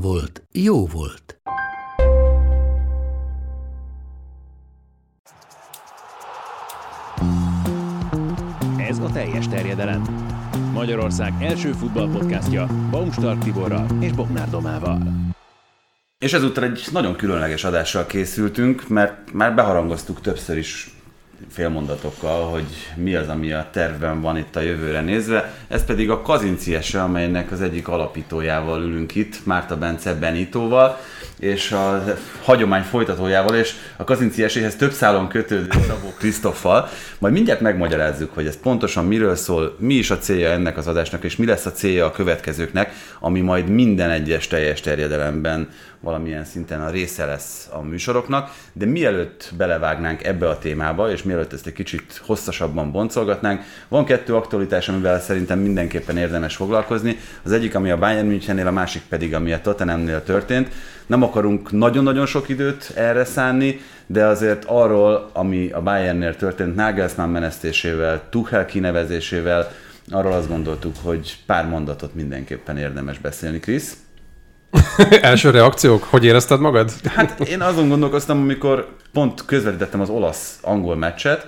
volt, jó volt. Ez a teljes terjedelem. Magyarország első futballpodcastja Baumstark Tiborral és Bognár Domával. És ezúttal egy nagyon különleges adással készültünk, mert már beharangoztuk többször is félmondatokkal, hogy mi az, ami a tervben van itt a jövőre nézve. Ez pedig a Kazinci ese, amelynek az egyik alapítójával ülünk itt, Márta Bence Benitóval, és a hagyomány folytatójával, és a Kazinci eséhez több szálon kötődő Szabó Krisztoffal. Majd mindjárt megmagyarázzuk, hogy ez pontosan miről szól, mi is a célja ennek az adásnak, és mi lesz a célja a következőknek, ami majd minden egyes teljes terjedelemben valamilyen szinten a része lesz a műsoroknak, de mielőtt belevágnánk ebbe a témába, és mielőtt ezt egy kicsit hosszasabban boncolgatnánk, van kettő aktualitás, amivel szerintem mindenképpen érdemes foglalkozni. Az egyik, ami a Bayern Münchennél, a másik pedig, ami a Tottenhamnél történt. Nem akarunk nagyon-nagyon sok időt erre szánni, de azért arról, ami a Bayernnél történt Nagelsmann menesztésével, Tuchel kinevezésével, arról azt gondoltuk, hogy pár mondatot mindenképpen érdemes beszélni. Krisz? Első reakciók? Hogy érezted magad? Hát én azon gondolkoztam, amikor pont közvetítettem az olasz-angol meccset,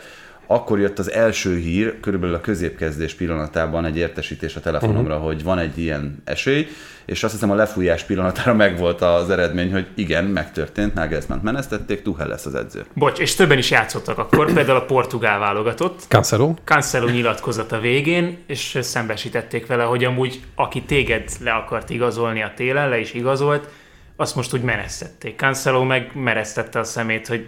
akkor jött az első hír, körülbelül a középkezdés pillanatában egy értesítés a telefonomra, uh-huh. hogy van egy ilyen esély, és azt hiszem a lefújás pillanatára megvolt az eredmény, hogy igen, megtörtént, Nagelsmann menesztették, Tuchel lesz az edző. Bocs, és többen is játszottak akkor, például a portugál válogatott. Cancelo. Cancelo nyilatkozat a végén, és szembesítették vele, hogy amúgy aki téged le akart igazolni a télen, le is igazolt, azt most úgy menesztették. Cancelo meg meresztette a szemét, hogy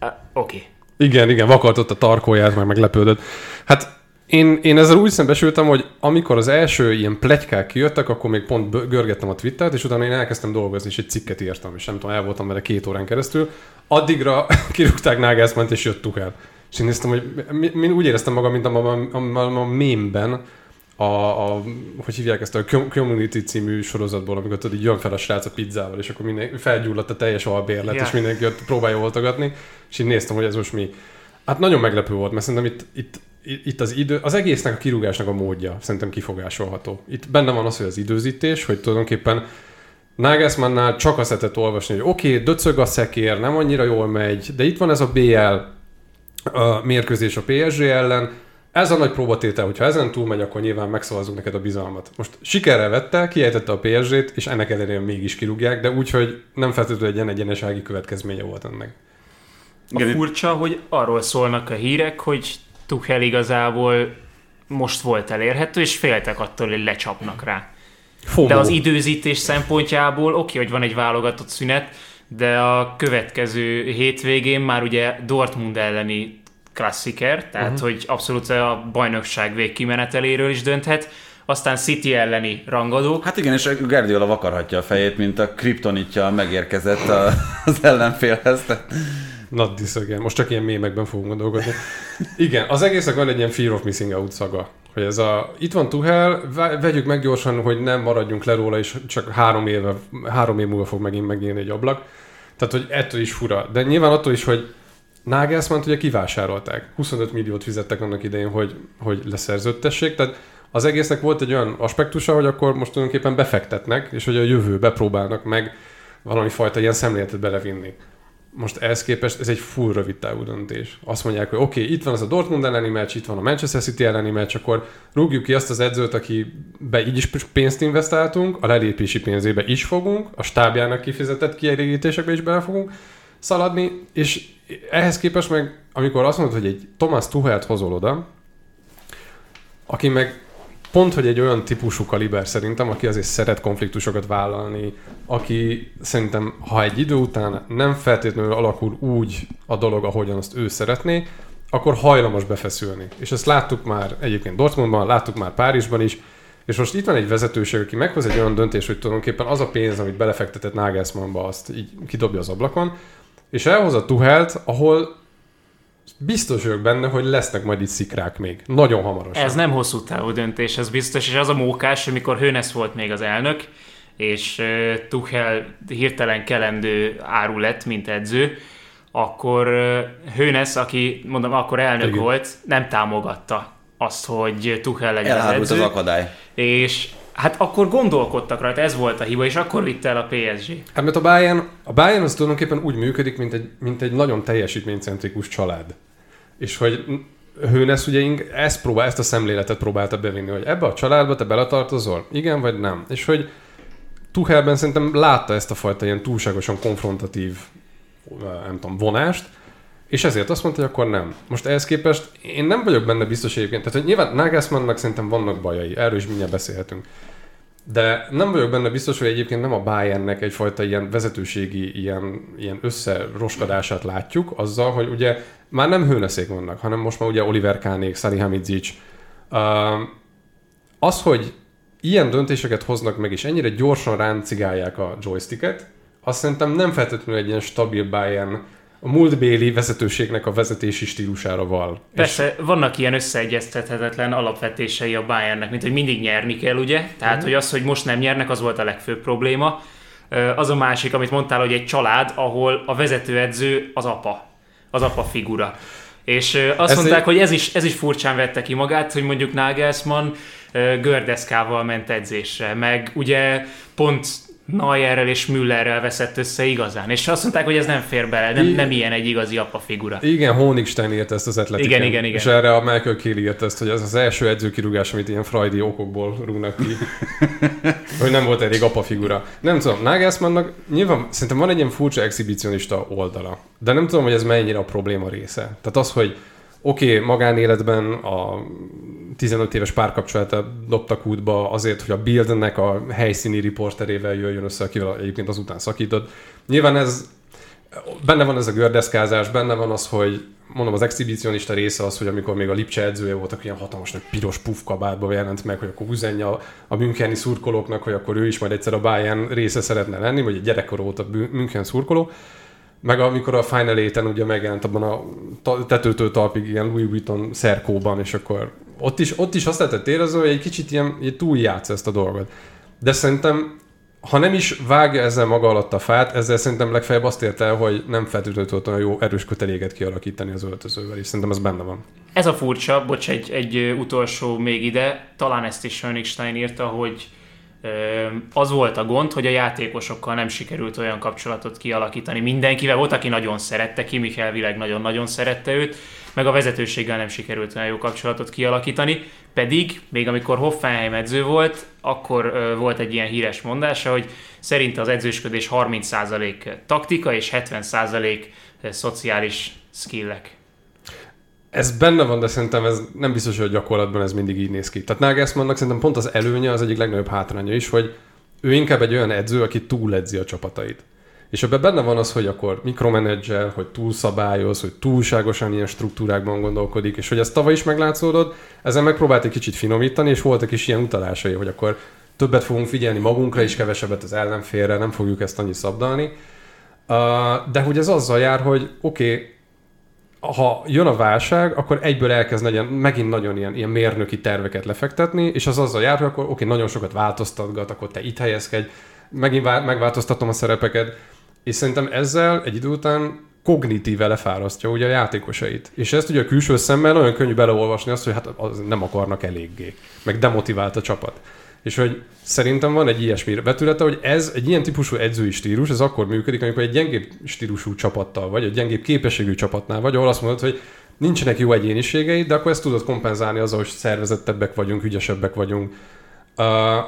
oké. Okay. Igen, igen, vakartott a tarkóját, meg meglepődött. Hát én, én ezzel úgy szembesültem, hogy amikor az első ilyen plegykák kijöttek, akkor még pont görgettem a Twittert, és utána én elkezdtem dolgozni, és egy cikket írtam, és nem tudom, el voltam vele két órán keresztül. Addigra kirúgták Nagelsmann és jött Tuchel. És én néztem, hogy mi, mi, úgy éreztem magam, mint a, a, a, a mémben, a, a, hogy hívják ezt a Community című sorozatból, amikor tudod, így jön fel a srác a pizzával, és akkor minden, felgyulladt a teljes albérlet, yeah. és mindenki ott próbálja oltogatni, és így néztem, hogy ez most mi. Hát nagyon meglepő volt, mert szerintem itt, itt, itt az idő, az egésznek a kirúgásnak a módja szerintem kifogásolható. Itt benne van az, hogy az időzítés, hogy tulajdonképpen Nagelsmannnál csak azt lehetett olvasni, hogy oké, okay, döcög a szekér, nem annyira jól megy, de itt van ez a BL a mérkőzés a PSG ellen, ez a nagy próbatétel, hogyha ezen túl megy, akkor nyilván megszavazunk neked a bizalmat. Most sikerrel vette, kiejtette a PSG-t, és ennek ellenére mégis kirúgják, de úgy, hogy nem feltétlenül egy ilyen egyenesági következménye volt ennek. A furcsa, hogy arról szólnak a hírek, hogy Tuchel igazából most volt elérhető, és féltek attól, hogy lecsapnak rá. Fogó. De az időzítés szempontjából oké, hogy van egy válogatott szünet, de a következő hétvégén már ugye Dortmund elleni klassziker, tehát uh-huh. hogy abszolút a bajnokság végkimeneteléről is dönthet, aztán City elleni rangadók. Hát igen, és Guardiola vakarhatja a fejét, mint a kriptonitja megérkezett az ellenfélhez. Not this again. Most csak ilyen mémekben fogunk gondolkodni. Igen, az egésznek van egy ilyen fear of missing out szaga. Hogy ez a, itt van Tuhel, vegyük meg gyorsan, hogy nem maradjunk le róla, és csak három, éve, három év múlva fog megint megélni egy ablak. Tehát, hogy ettől is fura. De nyilván attól is, hogy Nagelsmann ugye kivásárolták. 25 milliót fizettek annak idején, hogy, hogy leszerződtessék. Tehát az egésznek volt egy olyan aspektusa, hogy akkor most tulajdonképpen befektetnek, és hogy a jövőbe próbálnak meg valami fajta ilyen szemléletet belevinni most ehhez képest ez egy full rövid távú döntés. Azt mondják, hogy oké, okay, itt van az a Dortmund elleni meccs, itt van a Manchester City elleni meccs, akkor rúgjuk ki azt az edzőt, aki be így is pénzt investáltunk, a lelépési pénzébe is fogunk, a stábjának kifizetett kielégítésekbe is bele fogunk szaladni, és ehhez képest meg, amikor azt mondod, hogy egy Thomas Tuhelt hozol oda, aki meg pont, hogy egy olyan típusú kaliber szerintem, aki azért szeret konfliktusokat vállalni, aki szerintem, ha egy idő után nem feltétlenül alakul úgy a dolog, ahogyan azt ő szeretné, akkor hajlamos befeszülni. És ezt láttuk már egyébként Dortmundban, láttuk már Párizsban is, és most itt van egy vezetőség, aki meghoz egy olyan döntés, hogy tulajdonképpen az a pénz, amit belefektetett Nagelsmannba, azt így kidobja az ablakon, és elhozza Tuhelt, ahol biztos vagyok benne, hogy lesznek majd itt szikrák még. Nagyon hamarosan. Ez nem hosszú távú döntés, ez biztos, és az a mókás, amikor Hönes volt még az elnök, és Tuchel hirtelen kelendő áru lett, mint edző, akkor Hönes, aki mondom, akkor elnök Igen. volt, nem támogatta azt, hogy Tuchel legyen Elhárult az edző. az akadály. És hát akkor gondolkodtak rajta, ez volt a hiba, és akkor vitte el a PSG. Hát mert a Bayern, a Bayern az tulajdonképpen úgy működik, mint egy, mint egy nagyon teljesítménycentrikus család. És hogy Hőnesz ugye ezt, próbál, ezt a szemléletet próbálta bevinni, hogy ebbe a családba te beletartozol? Igen vagy nem? És hogy Tuchelben szerintem látta ezt a fajta ilyen túlságosan konfrontatív nem tudom, vonást, és ezért azt mondta, hogy akkor nem. Most ehhez képest én nem vagyok benne biztos egyébként, tehát hogy nyilván Nagelsmannnak szerintem vannak bajai, erről is mindjárt beszélhetünk. De nem vagyok benne biztos, hogy egyébként nem a Bayernnek egyfajta ilyen vezetőségi, ilyen, ilyen összeroskadását látjuk, azzal, hogy ugye már nem hőneszék vannak, hanem most már ugye Oliver Kánék, Salihamidzic. Uh, az, hogy ilyen döntéseket hoznak meg, és ennyire gyorsan ráncigálják a joysticket, azt szerintem nem feltétlenül egy ilyen stabil Bayern a múltbéli vezetőségnek a vezetési stílusára val. Persze, és... vannak ilyen összeegyeztethetetlen alapvetései a Bayernnek, mint hogy mindig nyerni kell, ugye? Tehát, mm. hogy az, hogy most nem nyernek, az volt a legfőbb probléma. Az a másik, amit mondtál, hogy egy család, ahol a vezetőedző az apa, az apa figura. És azt ez mondták, egy... hogy ez is, ez is furcsán vette ki magát, hogy mondjuk Nagelsmann gördeszkával ment edzésre, meg ugye pont Neuerrel és Müllerrel veszett össze igazán. És azt mondták, hogy ez nem fér bele, nem, nem ilyen egy igazi apa figura. Igen, Honigstein írt ezt az atletikán. Igen, igen, igen. És erre a Michael Kill írt ezt, hogy ez az első edzőkirúgás, amit ilyen frajdi okokból rúgnak ki. hogy nem volt elég apa figura. Nem tudom, Nagelsmannnak nyilván szerintem van egy ilyen furcsa exhibicionista oldala. De nem tudom, hogy ez mennyire a probléma része. Tehát az, hogy oké, okay, magánéletben a 15 éves párkapcsolatát dobtak útba azért, hogy a Bildnek a helyszíni riporterével jöjjön össze, akivel egyébként azután szakított. Nyilván ez benne van ez a gördeszkázás, benne van az, hogy mondom, az exhibicionista része az, hogy amikor még a Lipcse edzője voltak, ilyen hatalmas nagy piros pufkabátba jelent meg, hogy akkor üzenje a, a Müncheni szurkolóknak, hogy akkor ő is majd egyszer a Bayern része szeretne lenni, vagy egy gyerekkor óta München szurkoló. Meg amikor a Final 8 ugye megjelent abban a tetőtől talpig ilyen Louis Vuitton szerkóban, és akkor ott is, ott is azt lehetett érezni, hogy egy kicsit ilyen, ilyen túljátsz ezt a dolgot. De szerintem, ha nem is vágja ezzel maga alatt a fát, ezzel szerintem legfeljebb azt ért el, hogy nem feltétlenül tudott olyan jó erős köteléket kialakítani az öltözővel, és szerintem ez benne van. Ez a furcsa, bocs, egy, egy utolsó még ide, talán ezt is Schönigstein írta, hogy az volt a gond, hogy a játékosokkal nem sikerült olyan kapcsolatot kialakítani mindenkivel. Volt, aki nagyon szerette, Kimi Helvileg nagyon-nagyon szerette őt, meg a vezetőséggel nem sikerült olyan jó kapcsolatot kialakítani. Pedig, még amikor Hoffenheim edző volt, akkor volt egy ilyen híres mondása, hogy szerint az edzősködés 30% taktika és 70% szociális skillek ez benne van, de szerintem ez nem biztos, hogy a gyakorlatban ez mindig így néz ki. Tehát Nagelsmannnak szerintem pont az előnye az egyik legnagyobb hátránya is, hogy ő inkább egy olyan edző, aki túledzi a csapatait. És ebben benne van az, hogy akkor mikromenedzser, hogy túlszabályoz, hogy túlságosan ilyen struktúrákban gondolkodik, és hogy ez tavaly is meglátszódott, ezzel megpróbált egy kicsit finomítani, és voltak is ilyen utalásai, hogy akkor többet fogunk figyelni magunkra, és kevesebbet az ellenfélre, nem fogjuk ezt annyi szabdalni. De hogy ez azzal jár, hogy oké, okay, ha jön a válság, akkor egyből elkezd legyen, megint nagyon ilyen, ilyen mérnöki terveket lefektetni, és az azzal jár, hogy akkor oké, nagyon sokat változtatgat, akkor te itt helyezkedj, megint vá- megváltoztatom a szerepeket, és szerintem ezzel egy idő után kognitíve lefárasztja ugye a játékosait. És ezt ugye a külső szemmel nagyon könnyű beleolvasni azt, hogy hát az nem akarnak eléggé, meg demotivált a csapat. És hogy szerintem van egy ilyesmi vetülete, hogy ez egy ilyen típusú edzői stílus, ez akkor működik, amikor egy gyengébb stílusú csapattal vagy, egy gyengébb képességű csapatnál vagy, ahol azt mondod, hogy nincsenek jó egyéniségei, de akkor ezt tudod kompenzálni azzal, hogy szervezettebbek vagyunk, ügyesebbek vagyunk, Uh,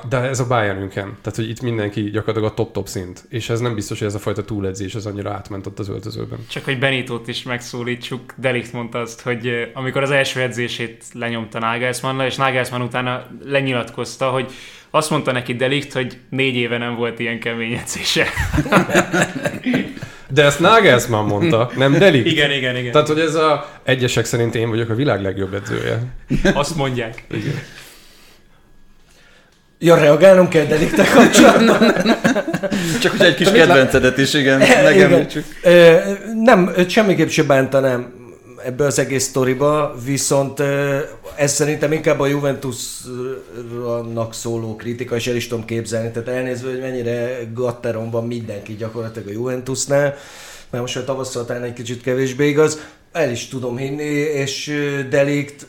de ez a Bayernünken, tehát hogy itt mindenki gyakorlatilag a top-top szint, és ez nem biztos, hogy ez a fajta túledzés az annyira átment ott az öltözőben. Csak hogy Benitót is megszólítsuk, Delikt mondta azt, hogy amikor az első edzését lenyomta Nagelsmann, és Nagelsmann utána lenyilatkozta, hogy azt mondta neki Delikt, hogy négy éve nem volt ilyen kemény edzése. De ezt Nagelsmann mondta, nem Delik. Igen, igen, igen. Tehát, hogy ez a egyesek szerint én vagyok a világ legjobb edzője. Azt mondják. Igen. Ja, reagálnom kell Delikte kapcsolatban. Csak hogy egy kis kedvencedet is, igen, megemlítsük. Nem, semmiképp sem bántanám ebbe az egész sztoriba, viszont ez szerintem inkább a Juventusnak szóló kritika, és el is tudom képzelni, tehát elnézve, hogy mennyire gatteron van mindenki gyakorlatilag a Juventusnál, mert most a tavasszal talán egy kicsit kevésbé igaz, el is tudom hinni, és Delikt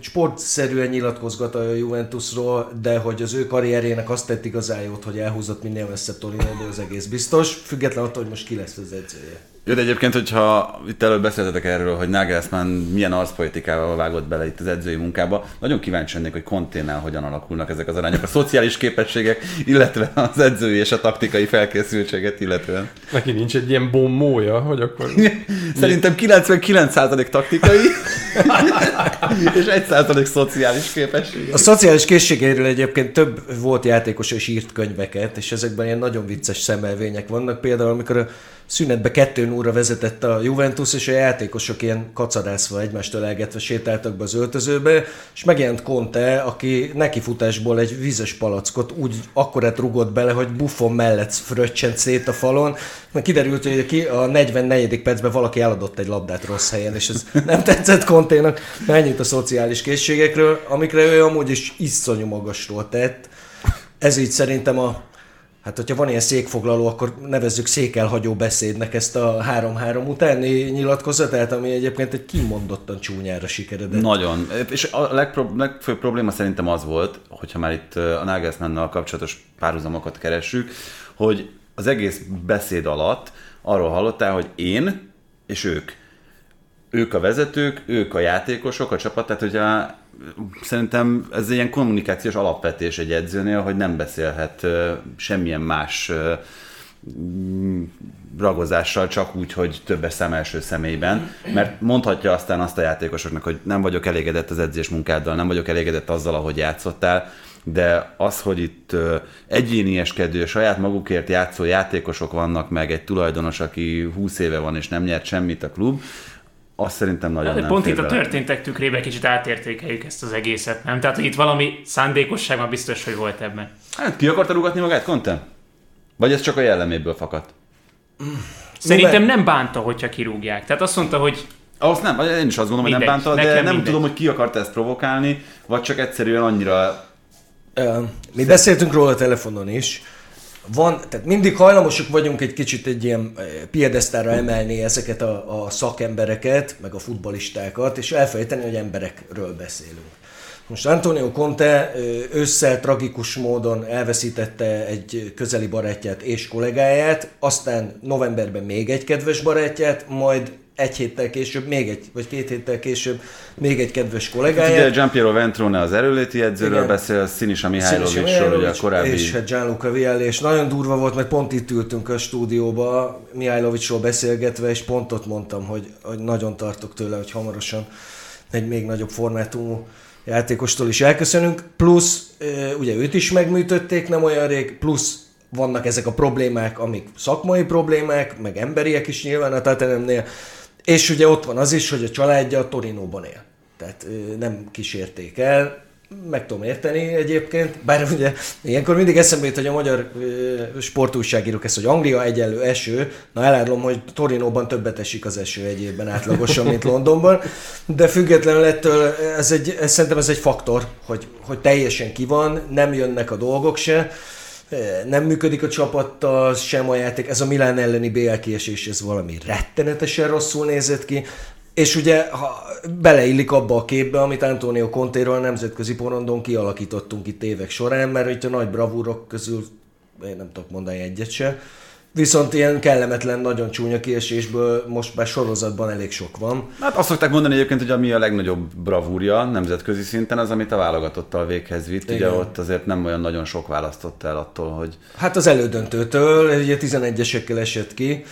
sportszerűen nyilatkozgat a Juventusról, de hogy az ő karrierjének azt tett igazán jót, hogy elhúzott minél messzebb Torinóból, az egész biztos, független attól, hogy most ki lesz az edzője. Jó, de egyébként, hogyha itt előbb beszéltetek erről, hogy Nagelsmann milyen arcpolitikával vágott bele itt az edzői munkába, nagyon kíváncsi lennék, hogy konténál hogyan alakulnak ezek az arányok, a szociális képességek, illetve az edzői és a taktikai felkészültséget illetően. Neki nincs egy ilyen bombója, hogy akkor... Szerintem 99% taktikai, és 1% szociális képesség. A szociális készségeiről egyébként több volt játékos és írt könyveket, és ezekben ilyen nagyon vicces szemelvények vannak. Például, amikor a szünetbe kettő óra vezetett a Juventus, és a játékosok ilyen kacarászva egymást elgetve sétáltak be az öltözőbe, és megjelent Conte, aki nekifutásból egy vízes palackot úgy akkorát rugott bele, hogy Buffon mellett fröccsent szét a falon. Mert kiderült, hogy ki a 44. percben valaki eladott egy labdát rossz helyen, és ez nem tetszett Conténak. Mennyit a szociális készségekről, amikre ő amúgy is iszonyú magasról tett. Ez így szerintem a Hát, hogyha van ilyen székfoglaló, akkor nevezzük székelhagyó beszédnek ezt a 3-3 utáni nyilatkozatát, ami egyébként egy kimondottan csúnyára sikeredett. Nagyon. És a legpro- legfőbb probléma szerintem az volt, hogyha már itt a Nagelsmannnal kapcsolatos párhuzamokat keressük, hogy az egész beszéd alatt arról hallottál, hogy én és ők. Ők a vezetők, ők a játékosok, a csapat, tehát hogyha szerintem ez ilyen kommunikációs alapvetés egy edzőnél, hogy nem beszélhet semmilyen más ragozással csak úgy, hogy többes szem első személyben, mert mondhatja aztán azt a játékosoknak, hogy nem vagyok elégedett az edzés munkáddal, nem vagyok elégedett azzal, ahogy játszottál, de az, hogy itt egyénieskedő, saját magukért játszó játékosok vannak, meg egy tulajdonos, aki 20 éve van és nem nyert semmit a klub, azt szerintem nagyon hát, nem Pont itt a történtek tükrébe kicsit átértékeljük ezt az egészet, nem? Tehát, itt valami szándékosság már biztos, hogy volt ebben. Hát ki akarta rugatni magát, Conte? Vagy ez csak a jelleméből fakadt? Szerintem nem bánta, hogyha kirúgják. Tehát azt mondta, hogy Ahhoz nem, én is azt gondolom, hogy nem Mindegy, bánta, de nem mindegy. tudom, hogy ki akarta ezt provokálni, vagy csak egyszerűen annyira Mi beszéltünk róla a telefonon is. Van, tehát mindig hajlamosak vagyunk egy kicsit egy ilyen eh, piedesztára emelni ezeket a, a szakembereket, meg a futbalistákat, és elfelejteni, hogy emberekről beszélünk. Most Antonio Conte ö, ősszel tragikus módon elveszítette egy közeli barátját és kollégáját, aztán novemberben még egy kedves barátját, majd egy héttel később, még egy, vagy két héttel később még egy kedves Ugye kollégáját. Giampiero Ventrone az erőléti edzőről Igen. beszél, Sinisa Mihajlovicsról, ugye a korábbi... És hát Gianluca Vialli, és nagyon durva volt, mert pont itt ültünk a stúdióba, Mihajlovicsról beszélgetve, és pont ott mondtam, hogy, hogy nagyon tartok tőle, hogy hamarosan egy még nagyobb formátumú játékostól is elköszönünk. Plusz, ugye őt is megműtötték nem olyan rég, plusz vannak ezek a problémák, amik szakmai problémák, meg emberiek is nyilván a Tatanemnél, és ugye ott van az is, hogy a családja a Torinóban él. Tehát nem kísérték el, meg tudom érteni egyébként, bár ugye ilyenkor mindig eszembe jut, hogy a magyar sportújságírók ezt, hogy Anglia egyenlő eső, na elárulom, hogy Torinóban többet esik az eső egy átlagosan, mint Londonban, de függetlenül ettől ez, egy, ez szerintem ez egy faktor, hogy, hogy teljesen ki van, nem jönnek a dolgok se, nem működik a csapattal, sem a játék. Ez a Milán elleni BL kiesés, ez valami rettenetesen rosszul nézett ki. És ugye ha beleillik abba a képbe, amit Antonio Contéről a nemzetközi porondon kialakítottunk itt évek során, mert itt a nagy bravúrok közül én nem tudok mondani egyet se. Viszont ilyen kellemetlen, nagyon csúnya kiesésből most már sorozatban elég sok van. Hát azt szokták mondani egyébként, hogy ami a legnagyobb bravúrja nemzetközi szinten, az, amit a válogatottal véghez vitt. Ugye Igen. ott azért nem olyan nagyon sok választott el attól, hogy Hát az elődöntőtől, ugye 11-esekkel esett ki,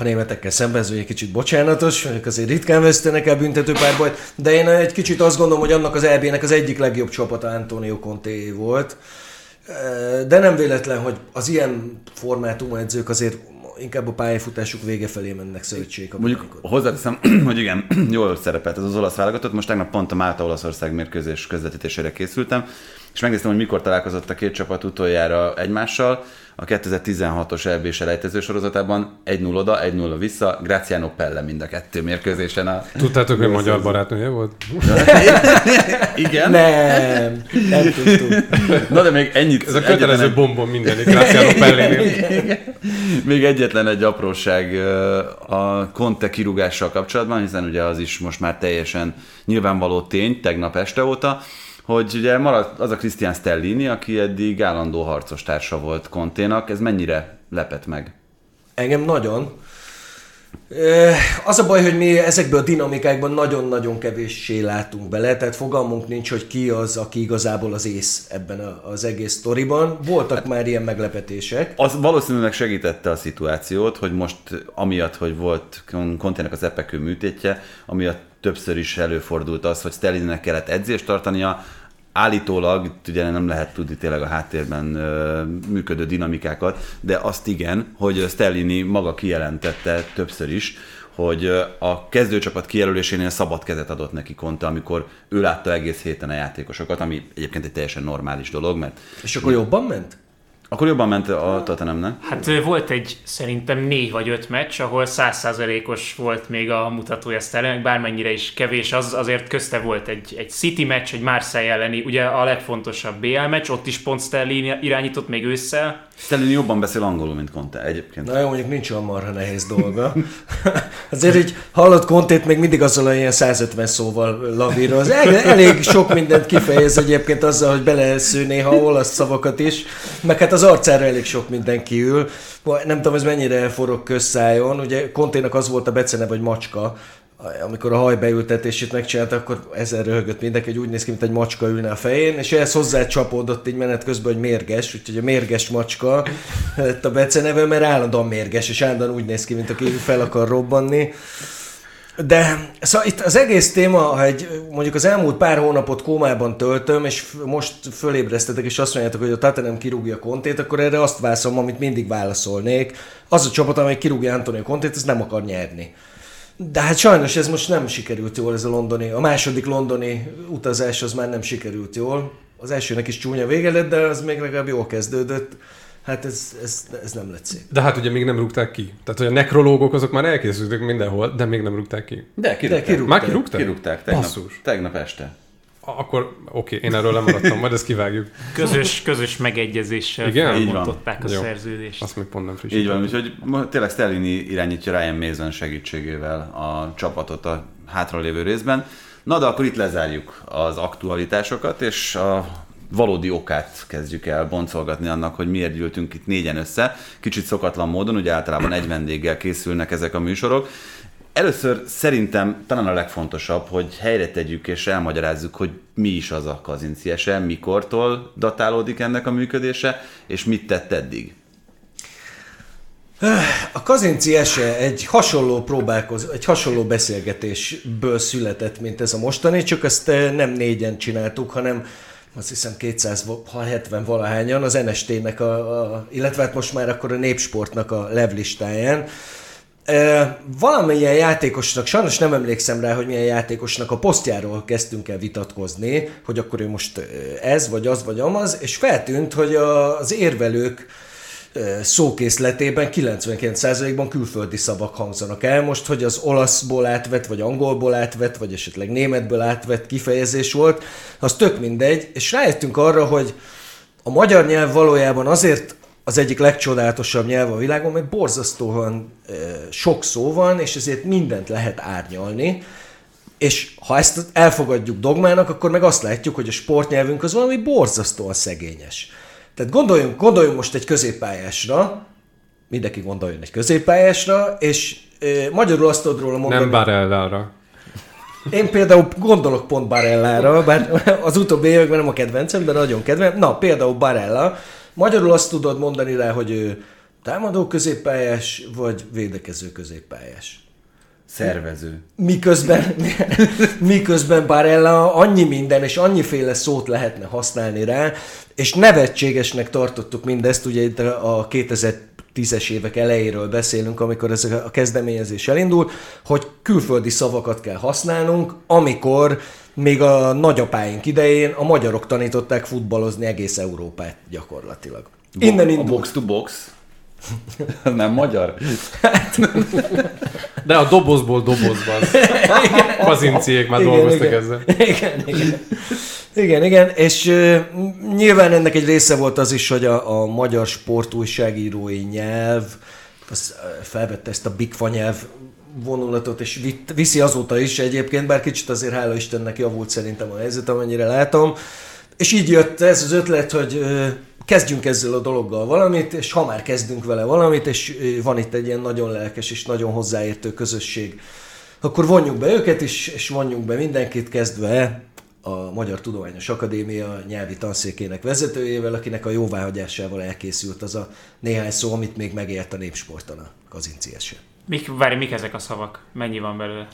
a németekkel szemben, ez ugye kicsit bocsánatos, ők azért ritkán vesztenek el büntető párbajt, de én egy kicsit azt gondolom, hogy annak az EB-nek az egyik legjobb csapata Antonio Conte volt. De nem véletlen, hogy az ilyen formátumú edzők azért inkább a pályafutásuk vége felé mennek szövetség. Mondjuk hozzáteszem, hogy igen, jól szerepelt ez az olasz válogatott. Most tegnap pont a Málta-Olaszország mérkőzés közvetítésére készültem, és megnéztem, hogy mikor találkozott a két csapat utoljára egymással. A 2016-os EB selejtező sorozatában 1-0 oda, 1-0 vissza, Graziano Pelle mind a kettő mérkőzésen. A... Tudtátok, hogy magyar barátnője volt? Igen? Nem, nem tudtuk. Na de még ennyit. Ez a kötelező egy... bombon mindenik Graziano Pellénél. még egyetlen egy apróság a Conte kirúgással kapcsolatban, hiszen ugye az is most már teljesen nyilvánvaló tény tegnap este óta, hogy ugye maradt az a Christian Stellini, aki eddig állandó harcos társa volt Konténak, ez mennyire lepett meg? Engem nagyon. Az a baj, hogy mi ezekből a dinamikákban nagyon-nagyon kevéssé látunk bele, tehát fogalmunk nincs, hogy ki az, aki igazából az ész ebben az egész sztoriban. Voltak hát, már ilyen meglepetések. Az valószínűleg segítette a szituációt, hogy most amiatt, hogy volt Kontének az epekő műtétje, amiatt többször is előfordult az, hogy Stellininek kellett edzést tartania, állítólag, ugye nem lehet tudni tényleg a háttérben ö, működő dinamikákat, de azt igen, hogy Stellini maga kijelentette többször is, hogy a kezdőcsapat kijelölésénél szabad kezet adott neki Conte, amikor ő látta egész héten a játékosokat, ami egyébként egy teljesen normális dolog, mert... És akkor jobban ment? Akkor jobban ment a Tottenhamnek? Hát volt egy szerintem négy vagy öt meccs, ahol százszázalékos volt még a mutatója Sterling, bármennyire is kevés, az azért közte volt egy, egy City meccs, egy Marseille elleni, ugye a legfontosabb BL meccs, ott is pont Sterling irányított még ősszel. Sterling jobban beszél angolul, mint Conte egyébként. Na jó, mondjuk nincs olyan marha nehéz dolga. azért így hallott Contét még mindig azzal a ilyen 150 szóval lavíroz. Elég sok mindent kifejez egyébként azzal, hogy belesző néha olasz szavakat is, meg hát az arcára elég sok mindenki ül. Nem tudom, ez mennyire forog közszájon. Ugye Konténak az volt a becene, vagy macska, amikor a hajbeültetését megcsinálta, akkor ezer röhögött mindenki, hogy úgy néz ki, mint egy macska ülne a fején, és ehhez hozzá csapódott így menet közben, hogy mérges, úgyhogy a mérges macska lett a beceneve, mert állandóan mérges, és állandóan úgy néz ki, mint aki fel akar robbanni. De szóval itt az egész téma, hogy mondjuk az elmúlt pár hónapot kómában töltöm, és most fölébresztetek, és azt mondjátok, hogy a Tottenham kirúgja Kontét, akkor erre azt válaszolom, amit mindig válaszolnék. Az a csapat, amely kirúgja Antonio Kontét, ez nem akar nyerni. De hát sajnos ez most nem sikerült jól, ez a londoni, a második londoni utazás az már nem sikerült jól. Az elsőnek is csúnya vége lett, de az még legalább jól kezdődött. Hát ez, ez, ez nem lett szép. De hát ugye még nem rúgták ki. Tehát, hogy a nekrológok azok már elkészültek mindenhol, de még nem rúgták ki. De kirúgták. De kirúgták. Már kirúgták? Kirúgták, tegnap, Basszus. tegnap este. Akkor oké, okay, én erről lemaradtam, majd ezt kivágjuk. Közös, közös megegyezéssel Igen? felmondották a Jó. szerződést. Azt még pont nem Így van, úgyhogy tényleg Stellini irányítja Ryan Mason segítségével a csapatot a hátralévő részben. Na de akkor itt lezárjuk az aktualitásokat, és a valódi okát kezdjük el boncolgatni annak, hogy miért gyűltünk itt négyen össze. Kicsit szokatlan módon, ugye általában egy vendéggel készülnek ezek a műsorok. Először szerintem talán a legfontosabb, hogy helyre tegyük és elmagyarázzuk, hogy mi is az a kazinciese, mikortól datálódik ennek a működése, és mit tett eddig. A Kazinci ese egy hasonló próbálkoz, egy hasonló beszélgetésből született, mint ez a mostani, csak ezt eh, nem négyen csináltuk, hanem azt hiszem 270 valahányan az NST-nek, a, a, illetve hát most már akkor a Népsportnak a levlistáján. Valamilyen játékosnak, sajnos nem emlékszem rá, hogy milyen játékosnak a posztjáról kezdtünk el vitatkozni, hogy akkor ő most ez, vagy az, vagy amaz, és feltűnt, hogy az érvelők szókészletében 99%-ban külföldi szavak hangzanak el. Most, hogy az olaszból átvett, vagy angolból átvett, vagy esetleg németből átvett kifejezés volt, az tök mindegy, és rájöttünk arra, hogy a magyar nyelv valójában azért az egyik legcsodálatosabb nyelv a világon, mert borzasztóan e, sok szó van, és ezért mindent lehet árnyalni, és ha ezt elfogadjuk dogmának, akkor meg azt látjuk, hogy a sportnyelvünk az valami borzasztóan szegényes. Tehát gondoljunk, gondoljunk most egy középpályásra, mindenki gondoljon egy középpályásra, és e, magyarul azt tudod róla mondani... Nem Barellára. Én például gondolok pont Barellára, bár az utóbbi években nem a kedvencem, de nagyon kedvem. Na, például Barella. Magyarul azt tudod mondani rá, hogy ő támadó középpályás, vagy védekező középpályás. Szervező. Miközben, miközben Barella annyi minden és annyiféle szót lehetne használni rá, és nevetségesnek tartottuk mindezt, ugye itt a 2000 2010-es évek elejéről beszélünk, amikor ez a kezdeményezés elindul, hogy külföldi szavakat kell használnunk, amikor még a nagyapáink idején a magyarok tanították futballozni egész Európát gyakorlatilag. Innen indul. A box to box. Nem magyar? De a dobozból dobozban. Kazinciék már igen, dolgoztak igen. ezzel. Igen, igen. Igen, igen, és uh, nyilván ennek egy része volt az is, hogy a, a magyar sportújságírói nyelv az felvette ezt a bigfa nyelv vonulatot, és vitt, viszi azóta is egyébként, bár kicsit azért hála Istennek javult szerintem a helyzet, amennyire látom. És így jött ez az ötlet, hogy kezdjünk ezzel a dologgal valamit, és ha már kezdünk vele valamit, és van itt egy ilyen nagyon lelkes és nagyon hozzáértő közösség, akkor vonjuk be őket is, és vonjuk be mindenkit, kezdve a Magyar Tudományos Akadémia nyelvi tanszékének vezetőjével, akinek a jóváhagyásával elkészült az a néhány szó, amit még megért a népsporton a Kazinci Mik, várj, mik ezek a szavak? Mennyi van belőle?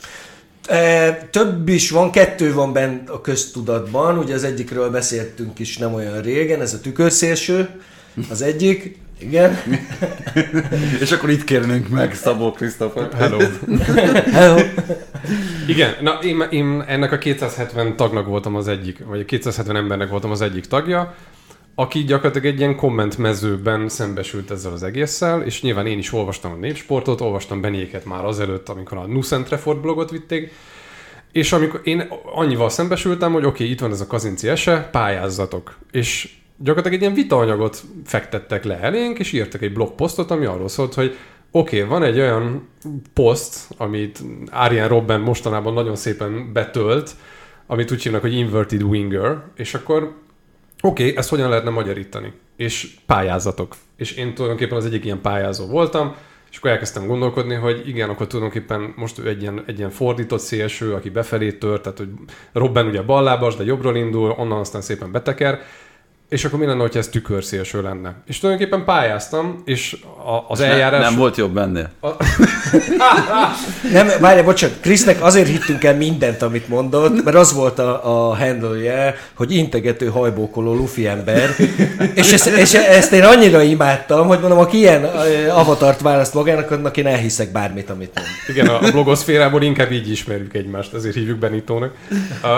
E, több is van, kettő van bent a köztudatban, ugye az egyikről beszéltünk is nem olyan régen, ez a tükörszélső, az egyik, igen. És akkor itt kérnénk meg Szabó Krisztofot. Hello. Hello. Igen, na én, én ennek a 270 tagnak voltam az egyik, vagy a 270 embernek voltam az egyik tagja, aki gyakorlatilag egy ilyen kommentmezőben szembesült ezzel az egésszel, és nyilván én is olvastam a népsportot, olvastam Benéket már azelőtt, amikor a Nucentrefort blogot vitték, és amikor én annyival szembesültem, hogy oké, okay, itt van ez a kazinci ese, pályázzatok. És gyakorlatilag egy ilyen vitaanyagot fektettek le elénk, és írtak egy blogposztot, ami arról szólt, hogy oké, okay, van egy olyan poszt, amit Arian Robben mostanában nagyon szépen betölt, amit úgy hívnak, hogy inverted winger, és akkor oké, okay, ezt hogyan lehetne magyarítani? És pályázatok. És én tulajdonképpen az egyik ilyen pályázó voltam, és akkor elkezdtem gondolkodni, hogy igen, akkor tulajdonképpen most ő egy ilyen, egy ilyen fordított szélső, aki befelé tört, tehát hogy Robben ugye ballábas, de jobbról indul, onnan aztán szépen beteker, és akkor mi lenne, hogyha ez tükörszélső lenne? És tulajdonképpen pályáztam, és a, az eljárás... Nem, nem volt jobb ennél. A... nem, várj, bocsánat, Krisznek azért hittünk el mindent, amit mondott, mert az volt a, a handle hogy integető hajbókoló lufi ember, és ezt, és ezt én annyira imádtam, hogy mondom, aki ilyen avatart választ magának, annak én elhiszek bármit, amit mond. Igen, a blogoszférából inkább így ismerjük egymást, ezért hívjuk Benitónak. Uh,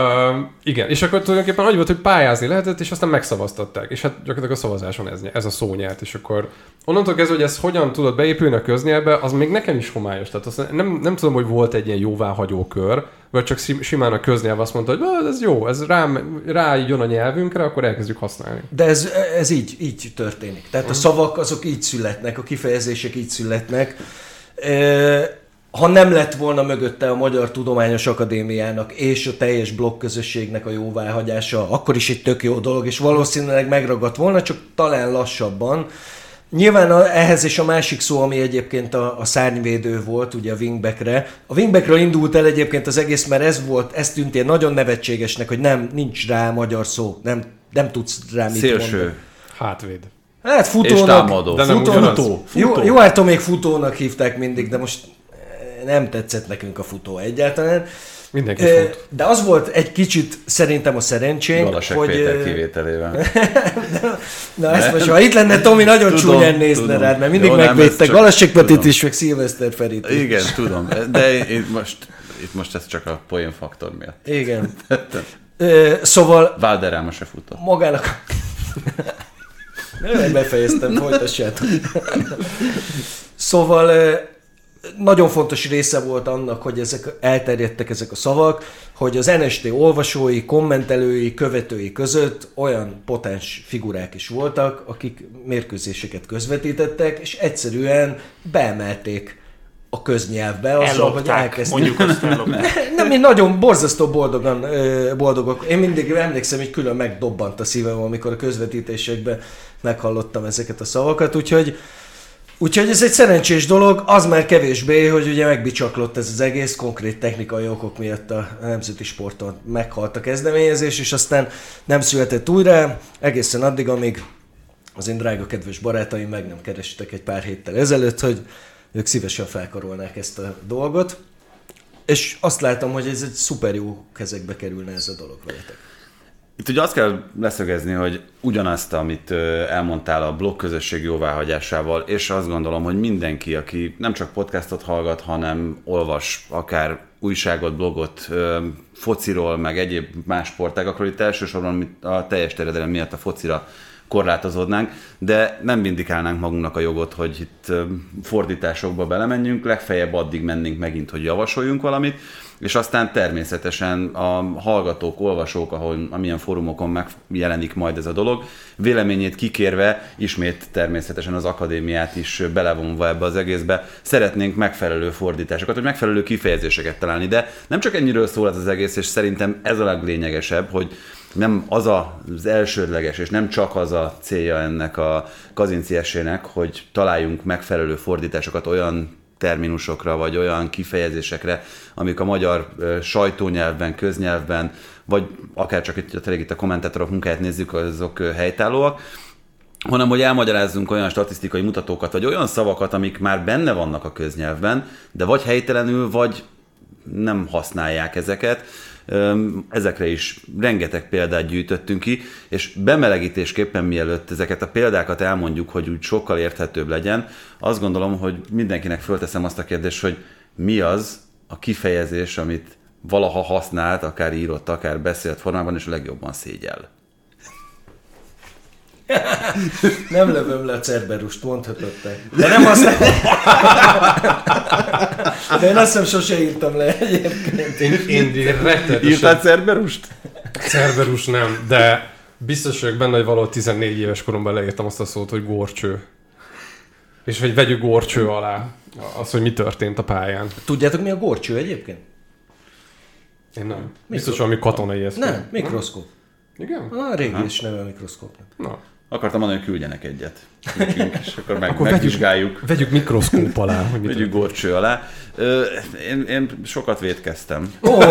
igen, és akkor tulajdonképpen annyi volt, hogy pályázni lehetett, és aztán megszavaztam választották. És hát gyakorlatilag a szavazáson ez, ez a szó nyert, és akkor onnantól kezdve, hogy ez hogyan tudod beépülni a köznyelbe, az még nekem is homályos. Tehát azt nem, nem tudom, hogy volt egy ilyen jóváhagyó kör, vagy csak simán a köznyelv azt mondta, hogy ez jó, ez rá, rá jön a nyelvünkre, akkor elkezdjük használni. De ez, ez így, így történik. Tehát a szavak azok így születnek, a kifejezések így születnek. E- ha nem lett volna mögötte a Magyar Tudományos Akadémiának és a teljes blokk közösségnek a jóváhagyása, akkor is egy tök jó dolog, és valószínűleg megragadt volna, csak talán lassabban. Nyilván a, ehhez is a másik szó, ami egyébként a, a szárnyvédő volt, ugye a wingbackre. A wingbackről indult el egyébként az egész, mert ez volt, ez tűnt ilyen nagyon nevetségesnek, hogy nem, nincs rá magyar szó, nem, nem tudsz rá mit Szélső. mondani. Hátvéd. Hát futónak. És támadó. De nem futónak, futó. Jó, jó, hát még futónak hívták mindig, de most nem tetszett nekünk a futó egyáltalán. Mindenki fut. De az volt egy kicsit szerintem a szerencsénk, Galasek hogy... Péter kivételével. Na ezt most, ha itt lenne Tomi, nagyon tudom, csúnyán nézne tudom. rád, mert mindig Jó, megvédte csak... Galasek Petit is, meg Szilveszter Ferit is. Igen, tudom, de itt most, itt most ez csak a poén faktor miatt. Igen. szóval... Valderáma se futó. Magának... Nem, befejeztem, folytassátok. szóval nagyon fontos része volt annak, hogy ezek elterjedtek ezek a szavak, hogy az NST olvasói, kommentelői, követői között olyan potens figurák is voltak, akik mérkőzéseket közvetítettek, és egyszerűen beemelték a köznyelvbe, azzal, hogy elkezdték. Mondjuk azt Nem, én nagyon borzasztó boldogan, boldogok. Én mindig emlékszem, hogy külön megdobbant a szívem, amikor a közvetítésekben meghallottam ezeket a szavakat, úgyhogy Úgyhogy ez egy szerencsés dolog, az már kevésbé, hogy ugye megbicsaklott ez az egész konkrét technikai okok miatt a nemzeti sporton meghalt a kezdeményezés, és aztán nem született újra, egészen addig, amíg az én drága kedves barátaim meg nem kerestek egy pár héttel ezelőtt, hogy ők szívesen felkarolnák ezt a dolgot. És azt látom, hogy ez egy szuper jó kezekbe kerülne ez a dolog veletek. Itt ugye azt kell leszögezni, hogy ugyanazt, amit elmondtál a blog közösség jóváhagyásával, és azt gondolom, hogy mindenki, aki nem csak podcastot hallgat, hanem olvas akár újságot, blogot, fociról, meg egyéb más sportágakról, itt elsősorban a teljes terjedelem miatt a focira korlátozódnánk, de nem vindikálnánk magunknak a jogot, hogy itt fordításokba belemenjünk, legfeljebb addig mennénk megint, hogy javasoljunk valamit, és aztán természetesen a hallgatók, olvasók, ahol amilyen fórumokon megjelenik majd ez a dolog, véleményét kikérve, ismét természetesen az akadémiát is belevonva ebbe az egészbe, szeretnénk megfelelő fordításokat, vagy megfelelő kifejezéseket találni, de nem csak ennyiről szól ez az egész, és szerintem ez a leglényegesebb, hogy nem az az elsődleges, és nem csak az a célja ennek a kazinci esének, hogy találjunk megfelelő fordításokat olyan terminusokra, vagy olyan kifejezésekre, amik a magyar sajtónyelvben, köznyelvben, vagy akár csak tényleg itt a kommentátorok munkáját nézzük, azok helytállóak, hanem hogy elmagyarázzunk olyan statisztikai mutatókat, vagy olyan szavakat, amik már benne vannak a köznyelvben, de vagy helytelenül, vagy nem használják ezeket, Ezekre is rengeteg példát gyűjtöttünk ki, és bemelegítésképpen mielőtt ezeket a példákat elmondjuk, hogy úgy sokkal érthetőbb legyen, azt gondolom, hogy mindenkinek fölteszem azt a kérdést, hogy mi az a kifejezés, amit valaha használt, akár írott, akár beszélt formában, és a legjobban szégyel. nem lövöm le a Cerberust, mondhatod te. De nem azt De én azt hiszem sose írtam le egyébként. Én, én, én Írtál Cerberust? Cerberus nem, de biztos vagyok benne, hogy valahol 14 éves koromban leírtam azt a szót, hogy gorcső. És hogy vegyük gorcső alá az, hogy mi történt a pályán. Tudjátok mi a gorcső egyébként? Én nem. Biztos valami katonai eszköz. Nem, mikroszkóp. Igen? A régi is neve a mikroszkópnak. Na. Akartam mondani, hogy küldjenek egyet. Nekünk, és akkor, meg, akkor megvizsgáljuk. Vegyük, vegyük mikroszkóp alá. Hogy vegyük gorcső alá. Én, én sokat vétkeztem. Oh.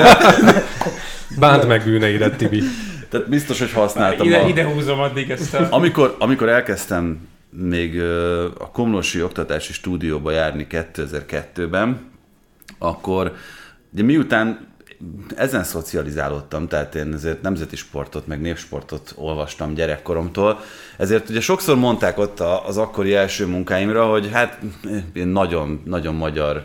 Bánt meg bűneidet, Tibi. Tehát biztos, hogy használtam. Ide, a... ide húzom addig ezt a... Amikor, amikor elkezdtem még a Komlosi Oktatási Stúdióba járni 2002-ben, akkor ugye miután ezen szocializálódtam, tehát én ezért nemzeti sportot, meg népsportot olvastam gyerekkoromtól, ezért ugye sokszor mondták ott az akkori első munkáimra, hogy hát én nagyon, nagyon magyar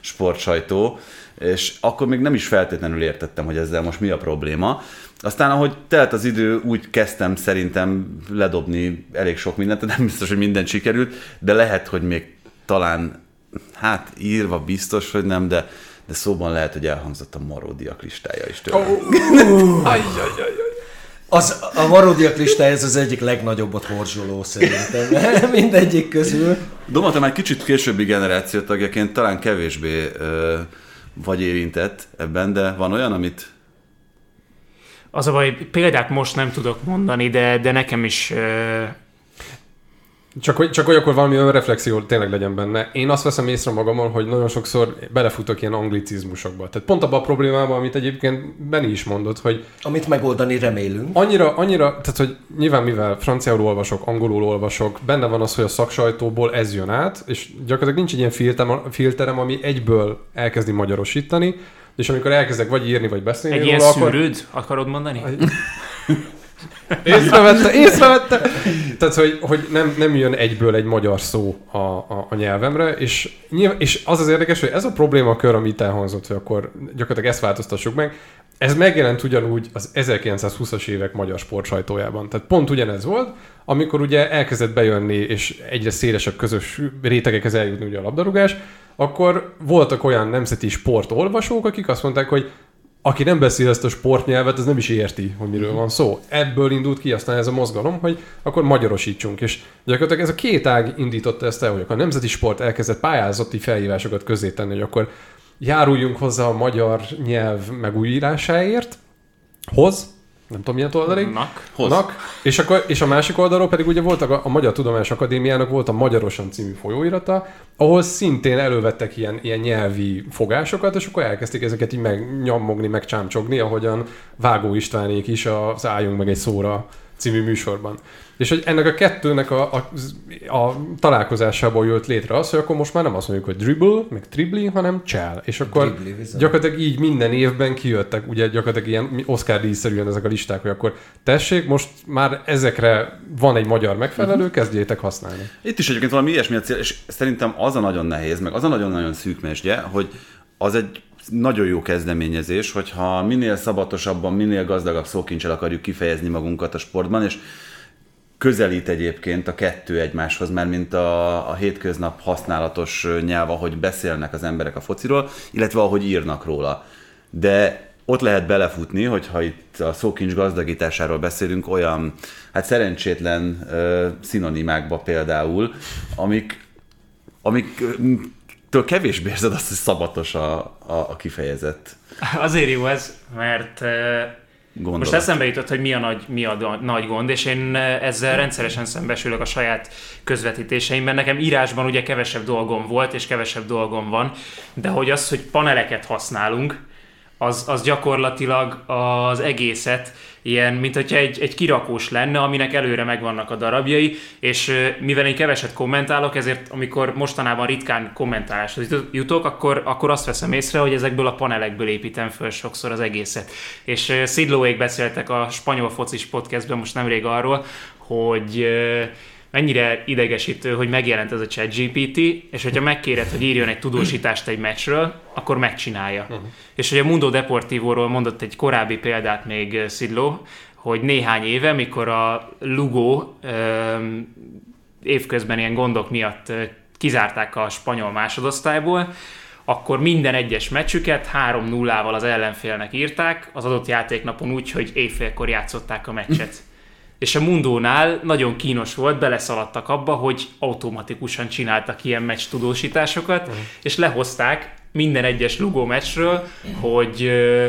sportsajtó, és akkor még nem is feltétlenül értettem, hogy ezzel most mi a probléma. Aztán, ahogy telt az idő, úgy kezdtem szerintem ledobni elég sok mindent, nem biztos, hogy mindent sikerült, de lehet, hogy még talán, hát írva biztos, hogy nem, de de szóban lehet, hogy elhangzott a maródiak listája is tőle. Oh, aj, aj, aj, az, a maródiak listája ez az egyik legnagyobbot horzsoló szerintem, mindegyik közül. Doma, te már kicsit későbbi generáció tagjaként talán kevésbé ö, vagy érintett ebben, de van olyan, amit az a baj, példát most nem tudok mondani, de, de nekem is ö, csak hogy, csak hogy akkor valami önreflexió tényleg legyen benne. Én azt veszem észre magamon, hogy nagyon sokszor belefutok ilyen anglicizmusokba. Tehát pont abban a problémában, amit egyébként Benni is mondott, hogy... Amit megoldani remélünk. Annyira, annyira, tehát hogy nyilván mivel franciául olvasok, angolul olvasok, benne van az, hogy a szaksajtóból ez jön át, és gyakorlatilag nincs egy ilyen filterem, filterem ami egyből elkezdi magyarosítani, és amikor elkezdek vagy írni, vagy beszélni Egy róla, ilyen akkor... szűrőd, akarod mondani? Észrevette, észrevette! Tehát, hogy, hogy nem, nem jön egyből egy magyar szó a, a, a nyelvemre, és, nyilván, és az az érdekes, hogy ez a probléma kör, amit elhangzott, hogy akkor gyakorlatilag ezt változtassuk meg, ez megjelent ugyanúgy az 1920-as évek magyar sportsajtójában. Tehát pont ugyanez volt, amikor ugye elkezdett bejönni, és egyre szélesebb közös rétegekhez eljutni ugye a labdarúgás, akkor voltak olyan nemzeti sportolvasók, akik azt mondták, hogy aki nem beszél ezt a sportnyelvet, az nem is érti, hogy miről van szó. Ebből indult ki aztán ez a mozgalom, hogy akkor magyarosítsunk. És gyakorlatilag ez a két ág indította ezt el, hogy a nemzeti sport elkezdett pályázati felhívásokat közé tenni, hogy akkor járuljunk hozzá a magyar nyelv megújírásáért, hoz, nem tudom milyen oldalig. Nak. Nak. És, akkor, és a másik oldalról pedig ugye volt a, a Magyar Tudományos Akadémiának volt a Magyarosan című folyóirata, ahol szintén elővettek ilyen, ilyen nyelvi fogásokat, és akkor elkezdték ezeket így megnyomogni, megcsámcsogni, ahogyan Vágó Istvánék is az álljunk meg egy szóra című műsorban. És hogy ennek a kettőnek a, a, a találkozásából jött létre az, hogy akkor most már nem azt mondjuk, hogy dribble, meg tribli, hanem csel. És akkor Dribbli, bizony. gyakorlatilag így minden évben kijöttek, ugye gyakorlatilag ilyen Oscar díjszerűen ezek a listák, hogy akkor tessék, most már ezekre van egy magyar megfelelő, kezdjétek használni. Itt is egyébként valami ilyesmi a cél, és szerintem az a nagyon nehéz, meg az a nagyon-nagyon szűk mesdje, hogy az egy nagyon jó kezdeményezés, hogyha minél szabatosabban, minél gazdagabb szókincsel akarjuk kifejezni magunkat a sportban, és közelít egyébként a kettő egymáshoz, mert mint a, a hétköznap használatos nyelv, ahogy beszélnek az emberek a fociról, illetve ahogy írnak róla. De ott lehet belefutni, hogyha itt a szókincs gazdagításáról beszélünk, olyan hát szerencsétlen uh, szinonimákba például, amik, amik től kevésbé érzed azt, hogy szabatos a, a, a kifejezett Azért jó ez, mert gondolat. most eszembe jutott, hogy mi a, nagy, mi a nagy gond, és én ezzel rendszeresen szembesülök a saját közvetítéseimben. Nekem írásban ugye kevesebb dolgom volt, és kevesebb dolgom van, de hogy az, hogy paneleket használunk, az, az gyakorlatilag az egészet ilyen, mint hogyha egy, egy kirakós lenne, aminek előre megvannak a darabjai, és mivel én keveset kommentálok, ezért amikor mostanában ritkán kommentáláshoz jutok, akkor, akkor azt veszem észre, hogy ezekből a panelekből építem föl sokszor az egészet. És Szidlóék beszéltek a spanyol focis podcastben most nemrég arról, hogy mennyire idegesítő, hogy megjelent ez a ChatGPT, és hogyha megkéred, hogy írjon egy tudósítást egy meccsről, akkor megcsinálja. Uh-huh. És hogy a Mundo Deportivo-ról mondott egy korábbi példát még eh, Szidló, hogy néhány éve, mikor a Lugo öm, évközben ilyen gondok miatt ö, kizárták a spanyol másodosztályból, akkor minden egyes meccsüket 3-0-val az ellenfélnek írták, az adott játéknapon úgy, hogy éjfélkor játszották a meccset. És a Mundónál nagyon kínos volt, beleszaladtak abba, hogy automatikusan csináltak ilyen meccs tudósításokat, uh-huh. és lehozták minden egyes Lugo meccsről, hogy ö,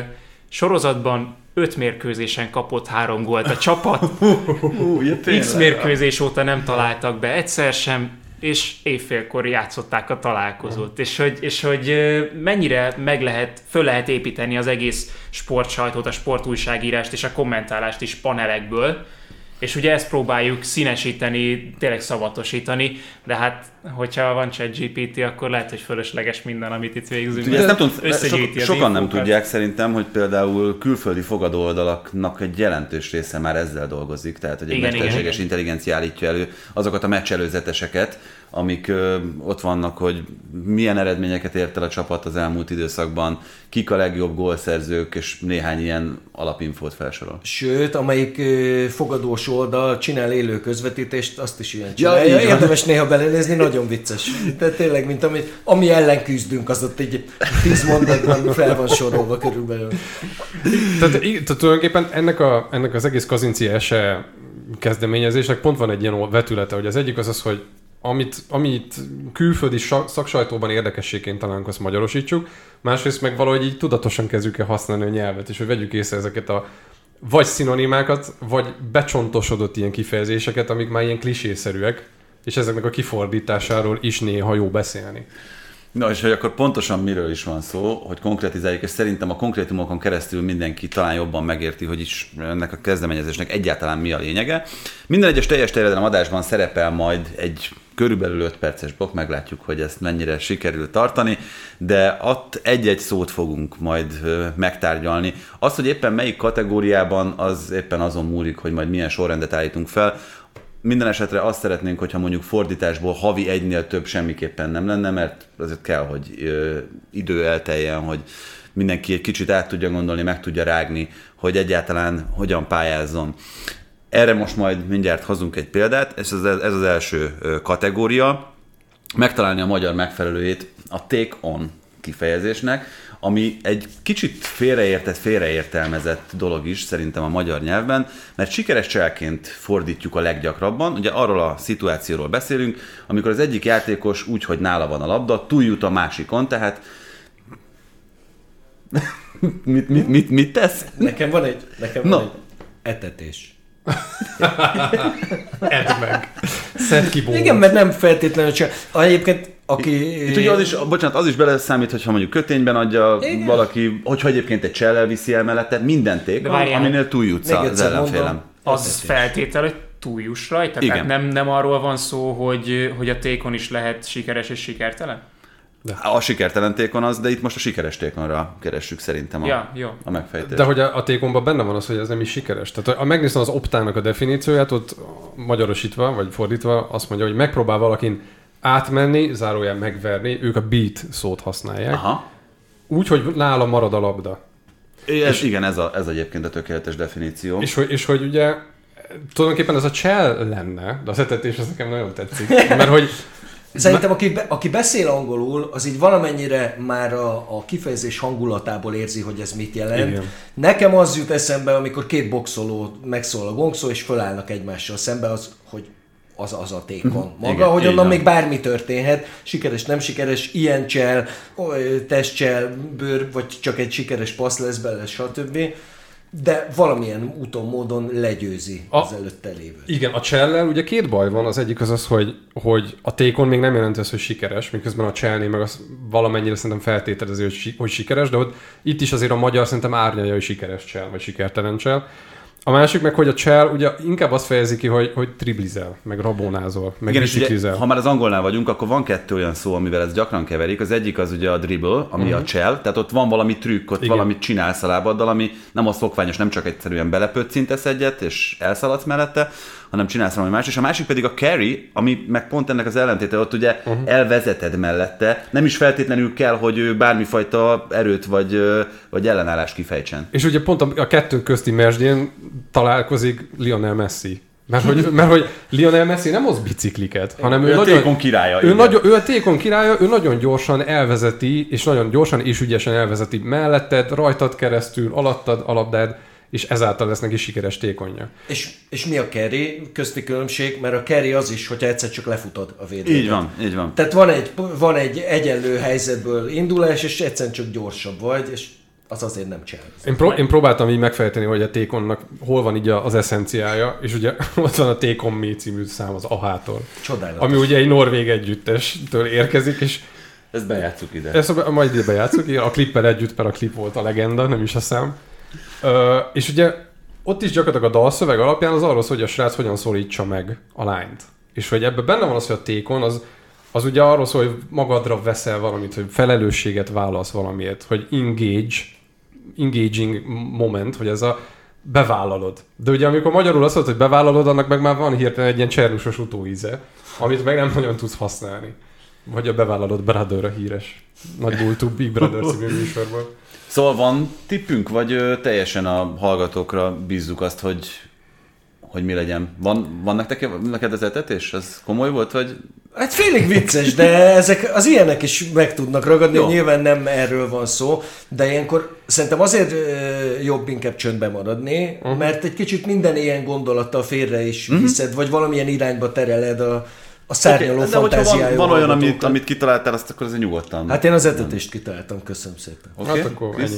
sorozatban öt mérkőzésen kapott három gólt a csapat, ja, X mérkőzés óta nem találtak be egyszer sem, és évfélkor játszották a találkozót, és hogy, és hogy mennyire meg lehet, föl lehet építeni az egész sportsajtót, a sportújságírást és a kommentálást is panelekből, és ugye ezt próbáljuk színesíteni, tényleg szavatosítani, de hát, hogyha van chat GPT, akkor lehet, hogy fölösleges minden, amit itt végzünk. Ugye ezt nem tudom, so, sokan nem tudják szerintem, hogy például külföldi fogadóoldalaknak egy jelentős része már ezzel dolgozik, tehát hogy egy mesterséges igen. intelligencia állítja elő azokat a meccselőzeteseket, amik ö, ott vannak, hogy milyen eredményeket ért el a csapat az elmúlt időszakban, kik a legjobb gólszerzők, és néhány ilyen alapinfót felsorol. Sőt, amelyik ö, fogadós oldal csinál élő közvetítést, azt is ilyen Ja, csinálja. így van. Érdemes néha belenézni, nagyon vicces. Tehát tényleg, mint ami, ami ellen küzdünk, az ott egy tíz mondatban fel van sorolva körülbelül. Tehát, tehát tulajdonképpen ennek, a, ennek az egész kazinci ese kezdeményezésnek pont van egy ilyen vetülete, hogy az egyik az az, hogy amit, amit külföldi sa- szaksajtóban érdekességként találunk, azt magyarosítsuk, másrészt meg valahogy így tudatosan kezdjük el használni a nyelvet, és hogy vegyük észre ezeket a vagy szinonimákat, vagy becsontosodott ilyen kifejezéseket, amik már ilyen klisészerűek, és ezeknek a kifordításáról is néha jó beszélni. Na, és hogy akkor pontosan miről is van szó, hogy konkretizáljuk, és szerintem a konkrétumokon keresztül mindenki talán jobban megérti, hogy is ennek a kezdeményezésnek egyáltalán mi a lényege. Minden egyes teljes terjedelem adásban szerepel majd egy körülbelül 5 perces blokk, meglátjuk, hogy ezt mennyire sikerül tartani, de ott egy-egy szót fogunk majd megtárgyalni. Az, hogy éppen melyik kategóriában, az éppen azon múlik, hogy majd milyen sorrendet állítunk fel. Minden esetre azt szeretnénk, hogyha mondjuk fordításból havi egynél több semmiképpen nem lenne, mert azért kell, hogy ö, idő elteljen, hogy mindenki egy kicsit át tudja gondolni, meg tudja rágni, hogy egyáltalán hogyan pályázzon. Erre most majd mindjárt hozunk egy példát, ez az, ez az első kategória. Megtalálni a magyar megfelelőjét a take on kifejezésnek, ami egy kicsit félreértett, félreértelmezett dolog is szerintem a magyar nyelvben, mert sikeres cselként fordítjuk a leggyakrabban. Ugye arról a szituációról beszélünk, amikor az egyik játékos úgy, hogy nála van a labda, túljut a másikon, tehát mit, mit, mit, mit tesz? Nekem van egy, nekem Na. van egy etetés. Edd meg! Szedd ki bónot. Igen, mert nem feltétlenül csak. Egyébként, aki... Itt ugye az is, bocsánat, az is beleszámít, hogyha mondjuk kötényben adja Igen. Valaki, hogyha egyébként egy csellel viszi el mellette, minden ték, De van, várjál. aminél túljutsz az ellenfélem. mondom, Az feltétel, hogy túljuss rajta? Igen. Tehát nem, nem arról van szó, hogy, hogy a tékon is lehet sikeres és sikertelen? De. A sikertelen tékon az, de itt most a sikeres tékonra keressük szerintem a, ja, jó. a megfejtést. De hogy a, a tékonban benne van az, hogy ez nem is sikeres. Tehát ha megnézem az optának a definícióját, ott magyarosítva, vagy fordítva azt mondja, hogy megpróbál valakin átmenni, zárójel megverni, ők a beat szót használják. Aha. Úgy, hogy nála marad a labda. Ez, és, igen, ez, a, ez egyébként a tökéletes definíció. És, hogy, és hogy ugye tulajdonképpen ez a csel lenne, de az etetés az nekem nagyon tetszik. Mert hogy Szerintem aki, aki beszél angolul, az így valamennyire már a, a kifejezés hangulatából érzi, hogy ez mit jelent. Igen. Nekem az jut eszembe, amikor két boxoló megszól a gongszó, és fölállnak egymással szembe, az, hogy az az a tékon. Mhm. Maga, Igen, hogy onnan még bármi történhet, sikeres, nem sikeres, ilyen csel, testcsel, bőr, vagy csak egy sikeres passz lesz belőle, stb de valamilyen úton, módon legyőzi a, az előtte lévő. Igen, a csellel ugye két baj van. Az egyik az az, hogy, hogy a tékon még nem jelenti az, hogy sikeres, miközben a csellnél meg az valamennyire szerintem feltételezi, hogy, hogy sikeres, de ott itt is azért a magyar szerintem árnyalja, hogy sikeres csel, vagy sikertelen csel. A másik meg, hogy a csel ugye inkább azt fejezi ki, hogy, hogy triblizel, meg rabonázol, meg Igen, ugye, ha már az angolnál vagyunk, akkor van kettő olyan szó, amivel ez gyakran keverik. Az egyik az ugye a dribble, ami uh-huh. a csel, tehát ott van valami trükk, ott Igen. valamit csinálsz a lábaddal, ami nem a szokványos, nem csak egyszerűen belepöccintesz egyet, és elszaladsz mellette, hanem csinálsz valami más. És a másik pedig a carry, ami meg pont ennek az ellentéte, ott ugye uh-huh. elvezeted mellette. Nem is feltétlenül kell, hogy ő bármifajta erőt vagy, vagy ellenállást kifejtsen. És ugye pont a, a kettő közti mesdjén találkozik Lionel Messi. Mert hogy, mert hogy Lionel Messi nem hoz bicikliket, hanem ő, ő nagyon, a tékon királya. Ő, nagyon, ő a tékon királya, ő nagyon gyorsan elvezeti, és nagyon gyorsan és ügyesen elvezeti melletted, rajtad keresztül, alattad a labdád és ezáltal lesz neki sikeres tékonja. És, és mi a carry közti különbség? Mert a carry az is, hogyha egyszer csak lefutod a védőt. Így van, így van. Tehát van egy, van egy egyenlő helyzetből indulás, és egyszerűen csak gyorsabb vagy, és az azért nem csinál. Én, pró- én próbáltam így megfejteni, hogy a Tékonnak hol van így az eszenciája, és ugye ott van a Tékon Mi című szám az Ahától. Csodálatos. Ami ugye egy norvég együttestől érkezik, és ezt bejátszuk ide. Ezt majd ide bejátszuk, a klippel együtt, mert a klip volt a legenda, nem is a szám. És ugye ott is gyakorlatilag a dalszöveg alapján az arról szól, hogy a srác hogyan szólítsa meg a lányt. És hogy ebben benne van az, hogy a tékon az, az ugye arról szól, hogy magadra veszel valamit, hogy felelősséget válasz valamiért, hogy engage, engaging moment, hogy ez a bevállalod. De ugye amikor magyarul azt mondod, hogy bevállalod, annak meg már van hirtelen egy ilyen csernusos utóíze, amit meg nem nagyon tudsz használni. Vagy a bevállalod Brother a híres nagy múltú Big Brother című műsorban. Szóval van tippünk, vagy teljesen a hallgatókra bízzuk azt, hogy hogy mi legyen. Van, van nektek, neked az etetés? Ez komoly volt, vagy? Hát félig vicces, de ezek az ilyenek is meg tudnak ragadni, Jó. nyilván nem erről van szó, de ilyenkor szerintem azért jobb inkább csöndbe maradni, uh-huh. mert egy kicsit minden ilyen gondolattal félre is uh-huh. viszed, vagy valamilyen irányba tereled a, a szárnyaló okay, fantáziája. Van, van olyan, amit, amit kitaláltál, azt akkor azért nyugodtan. Hát én az etetést kitaláltam, köszönöm szépen. Okay. Hát akkor ennyi.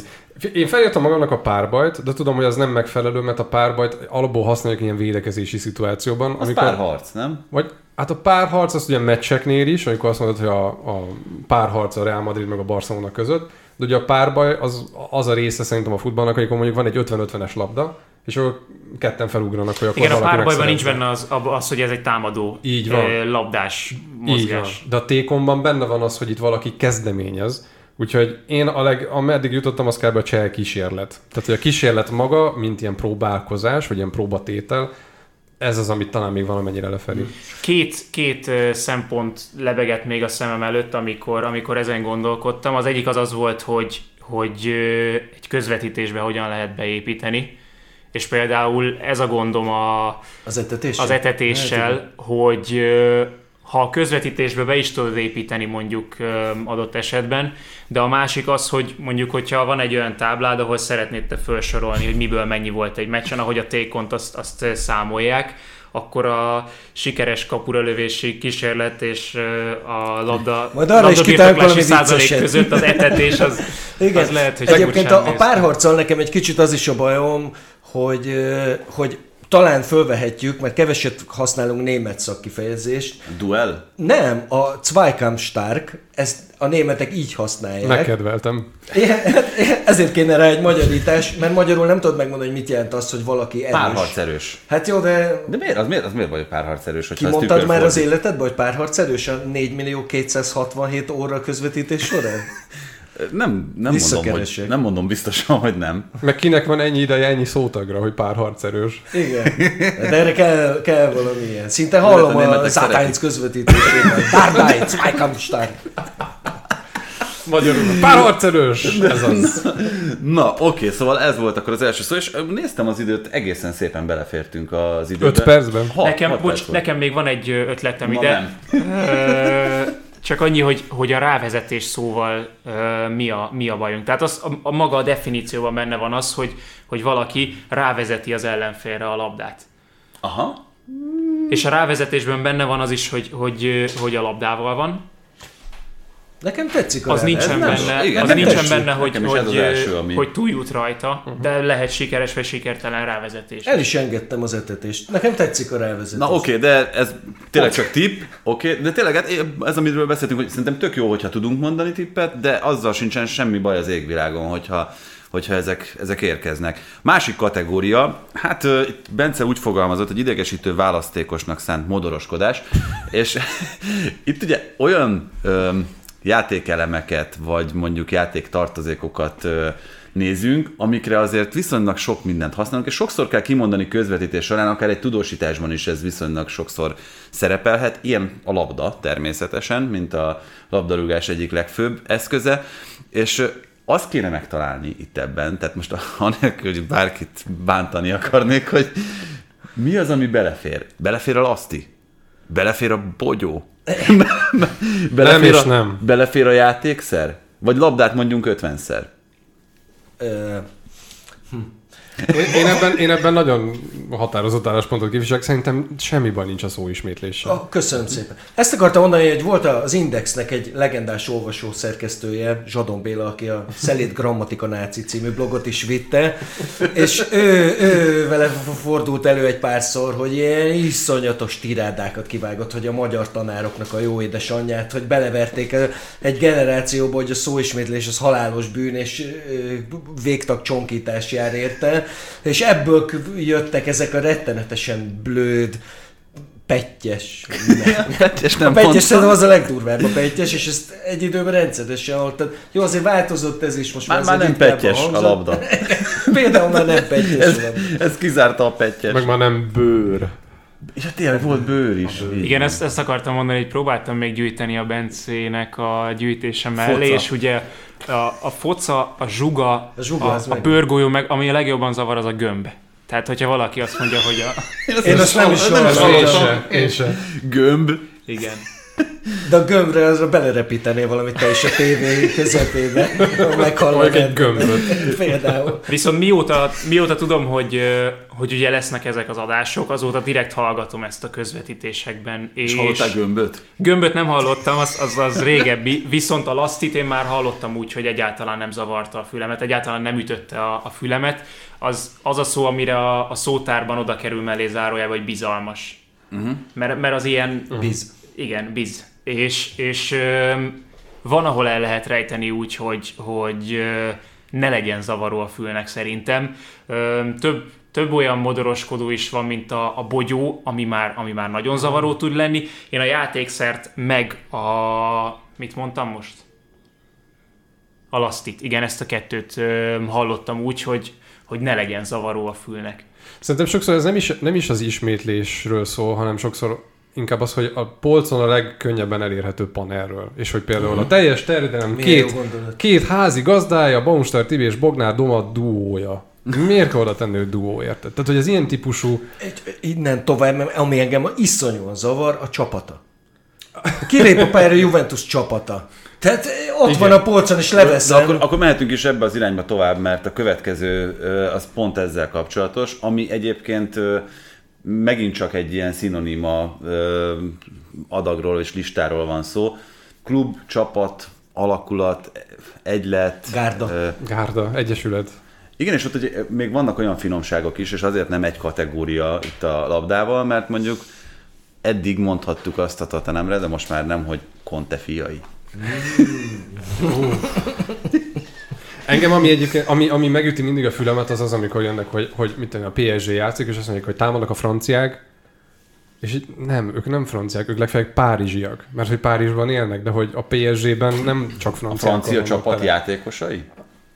Én felírtam magamnak a párbajt, de tudom, hogy az nem megfelelő, mert a párbajt alapból használjuk ilyen védekezési szituációban. Az amikor, párharc, nem? Vagy Hát a párharc az ugye meccseknél is, amikor azt mondod, hogy a, a párharc a Real Madrid meg a Barcelona között, de ugye a párbaj az, az a része szerintem a futballnak, amikor mondjuk van egy 50-50-es labda, és akkor ketten felugranak, hogy akkor Igen, a párbajban nincs benne az, az, hogy ez egy támadó Így van. labdás mozgás. Így van. De a tékomban benne van az, hogy itt valaki kezdeményez, Úgyhogy én a leg, ameddig jutottam, az kb. a cseh kísérlet. Tehát, hogy a kísérlet maga, mint ilyen próbálkozás, vagy ilyen próbatétel, ez az, amit talán még valamennyire lefelé. Két, két szempont lebegett még a szemem előtt, amikor, amikor ezen gondolkodtam. Az egyik az az volt, hogy, hogy egy közvetítésbe hogyan lehet beépíteni és például ez a gondom a, az etetéssel, az etetéssel hogy ha a közvetítésbe be is tudod építeni mondjuk adott esetben, de a másik az, hogy mondjuk, hogyha van egy olyan táblád, ahol szeretnéd te felsorolni, hogy miből mennyi volt egy meccsen, ahogy a tékont azt, azt számolják, akkor a sikeres kapuralövési kísérlet és a labda, Majd arra labda is valami százalék között az etetés, az, Igen. az lehet, hogy Egyébként a, a párharccal nekem egy kicsit az is a bajom, hogy, hogy talán fölvehetjük, mert keveset használunk német szakkifejezést. Duel? Nem, a Zweikampfstark, ezt a németek így használják. Megkedveltem. Hát, ezért kéne rá egy magyarítás, mert magyarul nem tudod megmondani, hogy mit jelent az, hogy valaki erős. Párharcerős. Hát jó, de... De miért? Az miért, az miért vagy párharcerős? Ki mondtad már az életedben, hogy párharcerős a 4 millió 267 óra közvetítés során? Nem, nem mondom, hogy, nem mondom biztosan, hogy nem. Meg kinek van ennyi ideje, ennyi szótagra, hogy pár harcerős. Igen. De erre kell, kell valami ilyen. Szinte hallom a, a Szátánc közvetítésében. Barbájt, Zweikampfstark. Magyarul pár harcerős. Ez az. Na, oké, szóval ez volt akkor az első szó, és néztem az időt, egészen szépen belefértünk az időbe. 5 percben? Hat, nekem, hat bocs, perc nekem még van egy ötletem Ma ide. Nem. Csak annyi, hogy, hogy a rávezetés szóval uh, mi, a, mi a bajunk. Tehát az, a, a maga a definícióban benne van az, hogy, hogy valaki rávezeti az ellenfélre a labdát. Aha. És a rávezetésben benne van az is, hogy, hogy, hogy a labdával van. Nekem tetszik az nincsen benne, igen, az nincsen benne, hogy, hogy, első, ami... hogy túljut rajta, uh-huh. de lehet sikeres vagy sikertelen rávezetés. El is engedtem az etetést. Nekem tetszik a rávezetés. Na oké, okay, de ez tényleg csak tipp, oké, okay, de tényleg hát ez, amiről beszéltünk, hogy szerintem tök jó, hogyha tudunk mondani tippet, de azzal sincsen semmi baj az égvilágon, hogyha hogyha ezek, ezek érkeznek. Másik kategória, hát uh, itt Bence úgy fogalmazott, hogy idegesítő választékosnak szánt modoroskodás, és itt ugye olyan um, játékelemeket, vagy mondjuk játéktartozékokat nézünk, amikre azért viszonylag sok mindent használunk, és sokszor kell kimondani közvetítés során, akár egy tudósításban is ez viszonylag sokszor szerepelhet. Ilyen a labda természetesen, mint a labdarúgás egyik legfőbb eszköze, és azt kéne megtalálni itt ebben, tehát most anélkül, hogy bárkit bántani akarnék, hogy mi az, ami belefér? Belefér a laszti? Belefér a bogyó? Belefér nem és a, nem. Belefér a játékszer? Vagy labdát mondjunk ötvenszer? hm. Én, ebben, én ebben nagyon határozott álláspontot képviselek, szerintem semmi baj nincs a szó ismétléssel. Oh, köszönöm szépen. Ezt akartam mondani, hogy volt az Indexnek egy legendás olvasó szerkesztője, Zsadon Béla, aki a Szelét Grammatika Náci című blogot is vitte, és ő, ő vele fordult elő egy párszor, hogy ilyen iszonyatos tirádákat kivágott, hogy a magyar tanároknak a jó édesanyját, hogy beleverték egy generációba, hogy a szóismétlés az halálos bűn, és végtag csonkítás jár érte, és ebből jöttek ezek a rettenetesen blőd, pettyes. pettyes nem a pettyes nem az a legdurvább a pettyes, és ezt egy időben rendszeresen hallottam. Jó, azért változott ez is most már. Már nem pettyes a, a labda. Például már nem pettyes ez, ez kizárta a pettyes. Meg már nem bőr. Ja, tényleg volt bőr is. A bőr. Igen, ezt, ezt akartam mondani, hogy próbáltam még gyűjteni a Bencének a gyűjtése mellé, Foca. és ugye a, a foca, a zsuga, a, zsuga a, a bőrgolyó, meg, ami a legjobban zavar, az a gömb. Tehát, hogyha valaki azt mondja, hogy a... Én azt nem is hallottam. Én sem. Gömb. Igen. De a gömbre azra belerepítenél valamit te is a tévé közepébe. Meghallod egy gömböt. Például. Viszont mióta, mióta tudom, hogy, hogy ugye lesznek ezek az adások, azóta direkt hallgatom ezt a közvetítésekben. És, és hallottál gömböt? Gömböt nem hallottam, az, az, az régebbi. Viszont a lasztit én már hallottam úgy, hogy egyáltalán nem zavarta a fülemet, egyáltalán nem ütötte a, a fülemet. Az, az a szó, amire a, a szótárban oda kerül mellé zárójelbe, hogy bizalmas. Uh-huh. Mert, mert az ilyen... Uh-huh. Biz igen, biz. És, és ö, van, ahol el lehet rejteni úgy, hogy, hogy ö, ne legyen zavaró a fülnek szerintem. Ö, több, több olyan modoroskodó is van, mint a, a bogyó, ami már, ami már nagyon zavaró tud lenni. Én a játékszert meg a... Mit mondtam most? A lasztit. Igen, ezt a kettőt ö, hallottam úgy, hogy, hogy ne legyen zavaró a fülnek. Szerintem sokszor ez nem is, nem is az ismétlésről szól, hanem sokszor inkább az, hogy a polcon a legkönnyebben elérhető panelről. És hogy például a teljes terjedelem két, két házi gazdája, Baumstar Tibi és Bognár Doma duója. Miért kell oda tenni, hogy duó, érted? Tehát, hogy az ilyen típusú... Egy, innen tovább, ami engem iszonyúan zavar, a csapata. Kilép a pályára Juventus csapata. Tehát ott Igen. van a polcon, és leveszem. De akkor, akkor mehetünk is ebbe az irányba tovább, mert a következő az pont ezzel kapcsolatos, ami egyébként megint csak egy ilyen szinoníma adagról és listáról van szó. Klub, csapat, alakulat, egylet. Gárda. Ö, Gárda, egyesület. Igen, és ott hogy még vannak olyan finomságok is, és azért nem egy kategória itt a labdával, mert mondjuk eddig mondhattuk azt a Tatanemre, de most már nem, hogy Conte fiai. Engem, ami, egyébként, ami, ami megüti mindig a fülemet, az az, amikor jönnek, hogy, hogy mit tudom, a PSG játszik, és azt mondják, hogy támadnak a franciák, és így nem, ők nem franciák, ők legfeljebb párizsiak, mert hogy Párizsban élnek, de hogy a PSG-ben nem csak franciák. A francia csapat tele. játékosai?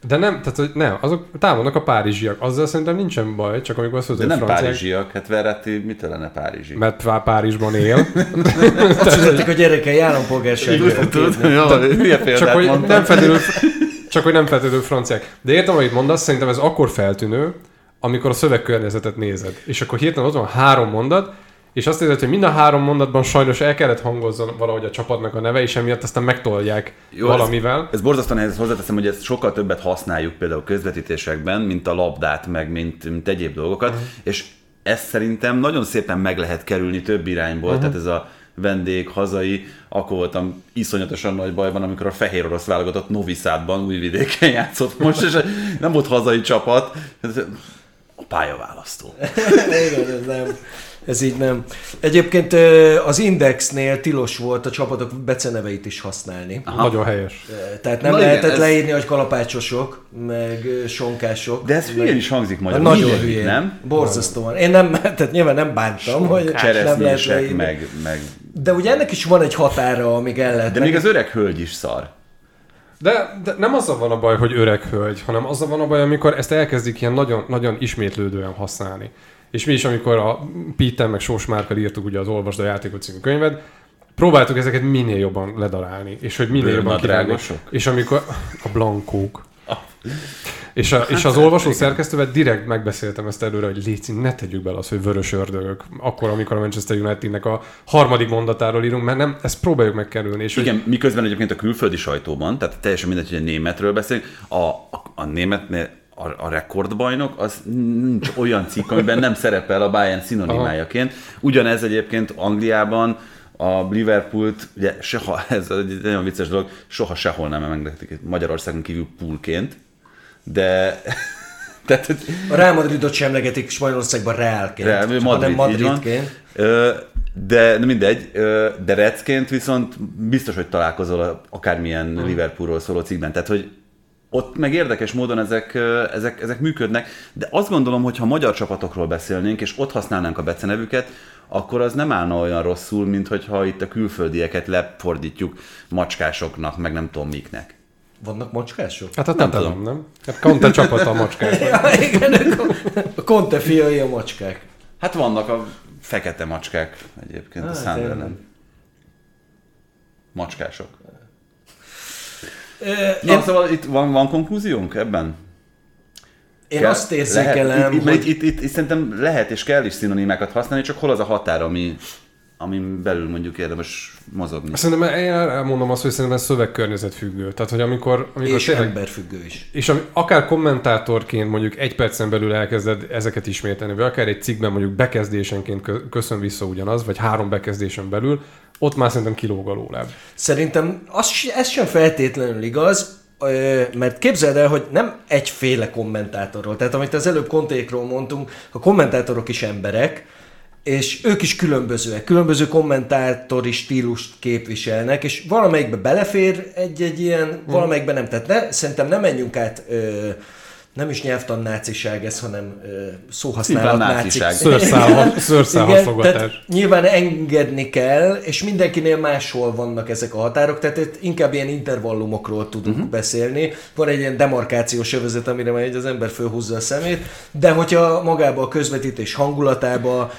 De nem, tehát hogy nem, azok támadnak a párizsiak. Azzal szerintem nincsen baj, csak amikor azt mondod, De nem franciák... párizsiak, hát Verratti mitől lenne párizsi? Mert Párizsban él. Azt mondták, a gyerekei állampolgárságra Csak hogy nem feltétlenül, csak hogy nem feltétlenül franciák. De értem, amit mondasz, szerintem ez akkor feltűnő, amikor a szövegkörnyezetet nézed. És akkor hirtelen ott van három mondat, és azt érzed, hogy mind a három mondatban sajnos el kellett hangozzon valahogy a csapatnak a neve, és emiatt aztán megtolják Jó, valamivel. Ez, ez borzasztóan nehéz, hozzáteszem, hogy ezt sokkal többet használjuk például közvetítésekben, mint a labdát, meg mint, mint egyéb dolgokat, uh-huh. és ezt szerintem nagyon szépen meg lehet kerülni több irányból, uh-huh. tehát ez a vendég, hazai, akkor voltam iszonyatosan nagy bajban, amikor a fehér orosz válogatott Noviszádban, újvidéken játszott most, és nem volt hazai csapat, a pályaválasztó. Igen, ez nem. Ez így nem. Egyébként az Indexnél tilos volt a csapatok beceneveit is használni. Aha. Nagyon helyes. Tehát nem Na lehetett ez... leírni, hogy kalapácsosok, meg sonkások. De ez hülyén is hangzik magyarul. Nagyon hülyén. Nem? Borzasztóan. Én nem, tehát nyilván nem bántam, Sonkás. hogy nem lehet leírni. Meg, meg... De ugye ennek is van egy határa, amíg el lehet. De még az öreg hölgy is szar. De, de nem azzal van a baj, hogy öreg hölgy, hanem azzal van a baj, amikor ezt elkezdik ilyen nagyon, nagyon ismétlődően használni. És mi is, amikor a Peter meg Sós Márkal írtuk ugye az Olvasd a játékot című könyved, próbáltuk ezeket minél jobban ledarálni, és hogy minél jobban kirágni. És amikor a blankók. Ah. És, a, és az olvasó szerkesztővel direkt megbeszéltem ezt előre, hogy Léci, ne tegyük bele azt, hogy vörös ördögök, akkor, amikor a Manchester Unitednek a harmadik mondatáról írunk, mert nem, ezt próbáljuk megkerülni. És Igen, hogy... miközben egyébként a külföldi sajtóban, tehát teljesen mindegy, hogy a németről beszélünk, a, a, a németnél a, a rekordbajnok, az nincs olyan cikk, amiben nem szerepel a Bayern szinonimájaként. Ugyanez egyébként Angliában a Liverpoolt, ugye soha, ez egy nagyon vicces dolog, soha sehol nem emlegetik Magyarországon kívül poolként, de tehát, a Real Madridot sem emlegetik Spanyolországban Realként, Real, Madrid, hanem Madridként. De, de mindegy, de Redsként viszont biztos, hogy találkozol akármilyen hmm. Liverpoolról szóló cikkben. Tehát, hogy ott meg érdekes módon ezek, ezek, ezek működnek, de azt gondolom, hogy ha magyar csapatokról beszélnénk, és ott használnánk a becenevüket, akkor az nem állna olyan rosszul, mint hogyha itt a külföldieket lefordítjuk macskásoknak, meg nem tudom miknek. Vannak macskások? Hát a nem tudom, nem? Hát Conte csapata a macskák. ja, igen, a Conte fiai a macskák. Hát vannak a fekete macskák egyébként hát, a Sunderland. Macskások. Na, én... szóval itt van, van konklúziónk ebben? Én kell, azt érzékelem, lehet, itt, hogy... Itt, itt, itt, itt, szerintem lehet és kell is szinonimákat használni, csak hol az a határ, ami, amin belül mondjuk érdemes mozogni. Szerintem én elmondom azt, hogy szerintem ez szövegkörnyezet függő. Tehát, hogy amikor... amikor és tényleg, emberfüggő is. És ami, akár kommentátorként mondjuk egy percen belül elkezded ezeket ismételni, vagy akár egy cikkben mondjuk bekezdésenként köszön vissza ugyanaz, vagy három bekezdésen belül, ott már szerintem kilóg alólább. Szerintem az, ez sem feltétlenül igaz, mert képzeld el, hogy nem egyféle kommentátorról, tehát amit az előbb kontékról mondtunk, a kommentátorok is emberek, és ők is különbözőek, különböző kommentátori stílust képviselnek, és valamelyikbe belefér egy-egy ilyen, hmm. valamelyikbe nem. Tehát ne, szerintem nem menjünk át ö, nem is nyelvtan náciság ez, hanem uh, szóhasználat nácik. Szőrszálhaszogatás. Nyilván engedni kell, és mindenkinél máshol vannak ezek a határok, tehát itt inkább ilyen intervallumokról tudunk uh-huh. beszélni. Van egy ilyen demarkációs övezet, amire majd az ember fölhúzza a szemét, de hogyha magába a közvetítés hangulatába,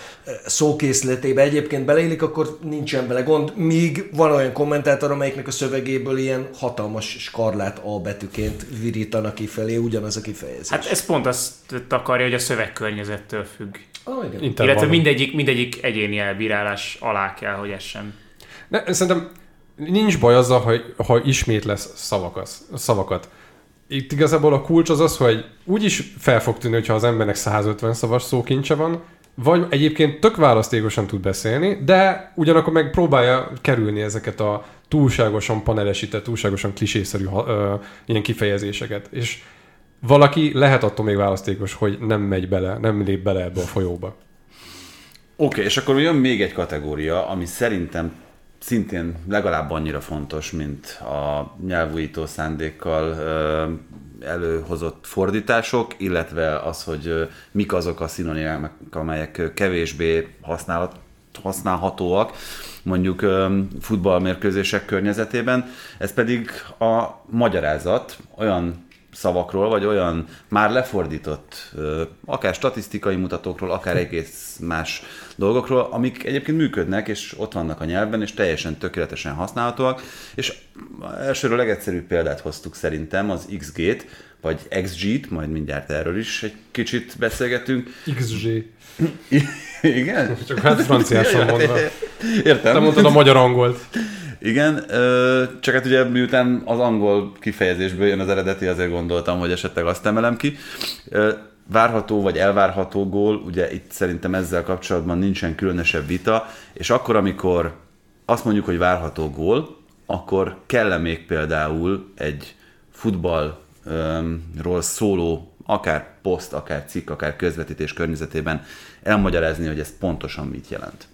szókészletébe egyébként beleillik, akkor nincsen bele gond, míg van olyan kommentátor, amelyiknek a szövegéből ilyen hatalmas skarlát A betűként virítanak kifelé, ugyanaz a kifejezés. Hát ez pont azt akarja, hogy a szövegkörnyezettől függ. Oh, igen. Illetve mindegyik, mindegyik egyéni elbírálás alá kell, hogy essen. Ne, szerintem nincs baj azzal, hogy, ha ismét lesz szavakat. szavakat. Itt igazából a kulcs az az, hogy úgyis fel fog tűnni, hogyha az embernek 150 szavas szókincse van, vagy egyébként tök választékosan tud beszélni, de ugyanakkor meg próbálja kerülni ezeket a túlságosan panelesített, túlságosan klisészerű ö, ilyen kifejezéseket. És valaki lehet attól még választékos, hogy nem megy bele, nem lép bele ebbe a folyóba. Oké, okay, és akkor jön még egy kategória, ami szerintem szintén legalább annyira fontos, mint a nyelvújító szándékkal előhozott fordítások, illetve az, hogy mik azok a szinonimek, amelyek kevésbé használat, használhatóak, mondjuk futballmérkőzések környezetében. Ez pedig a magyarázat olyan szavakról, vagy olyan már lefordított, akár statisztikai mutatókról, akár egész más dolgokról, amik egyébként működnek, és ott vannak a nyelven, és teljesen tökéletesen használhatóak. És elsőről legegyszerűbb példát hoztuk szerintem, az XG-t, vagy XG-t, majd mindjárt erről is egy kicsit beszélgetünk. XG. Igen? Csak hát franciásan mondva. Értem. Te mondtad a magyar angolt. Igen, csak hát ugye miután az angol kifejezésből jön az eredeti, azért gondoltam, hogy esetleg azt emelem ki. Várható vagy elvárható gól, ugye itt szerintem ezzel kapcsolatban nincsen különösebb vita, és akkor, amikor azt mondjuk, hogy várható gól, akkor kell még például egy futballról szóló akár poszt, akár cikk, akár közvetítés környezetében elmagyarázni, hogy ez pontosan mit jelent.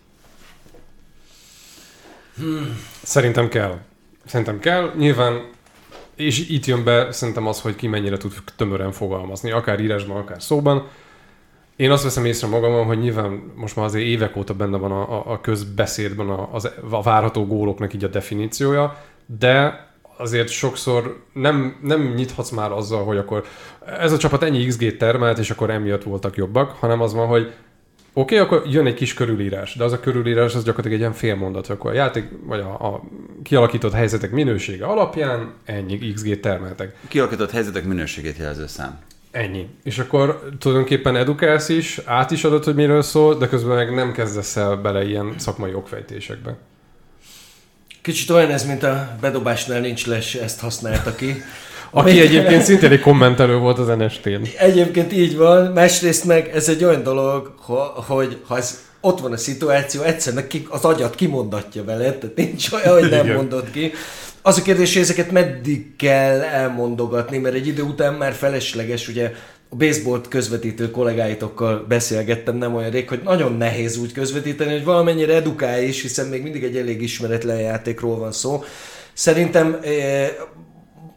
Szerintem kell. Szerintem kell. Nyilván, és itt jön be szerintem az, hogy ki mennyire tud tömören fogalmazni, akár írásban, akár szóban. Én azt veszem észre magamon, hogy nyilván most már azért évek óta benne van a, a közbeszédben a, a, a várható góloknak így a definíciója, de azért sokszor nem, nem nyithatsz már azzal, hogy akkor ez a csapat ennyi XG termelt, és akkor emiatt voltak jobbak, hanem az van, hogy Oké, okay, akkor jön egy kis körülírás, de az a körülírás az gyakorlatilag egy ilyen félmondat, akkor a játék, vagy a, a kialakított helyzetek minősége alapján ennyi XG termeltek. Kialakított helyzetek minőségét jelző szám. Ennyi. És akkor tulajdonképpen edukálsz is, át is adod, hogy miről szól, de közben meg nem kezdesz el bele ilyen szakmai okfejtésekbe. Kicsit olyan ez, mint a bedobásnál nincs les, ezt használta ki. Aki egyébként szintén egy kommentelő volt az NST-n. Egyébként így van, másrészt meg ez egy olyan dolog, hogy ha ez ott van a szituáció, egyszerűen az agyat kimondatja vele, tehát nincs olyan, hogy nem mondod ki. Az a kérdés, hogy ezeket meddig kell elmondogatni, mert egy idő után már felesleges, ugye a baseballt közvetítő kollégáitokkal beszélgettem nem olyan rég, hogy nagyon nehéz úgy közvetíteni, hogy valamennyire edukálj is, hiszen még mindig egy elég ismeretlen játékról van szó. Szerintem eh,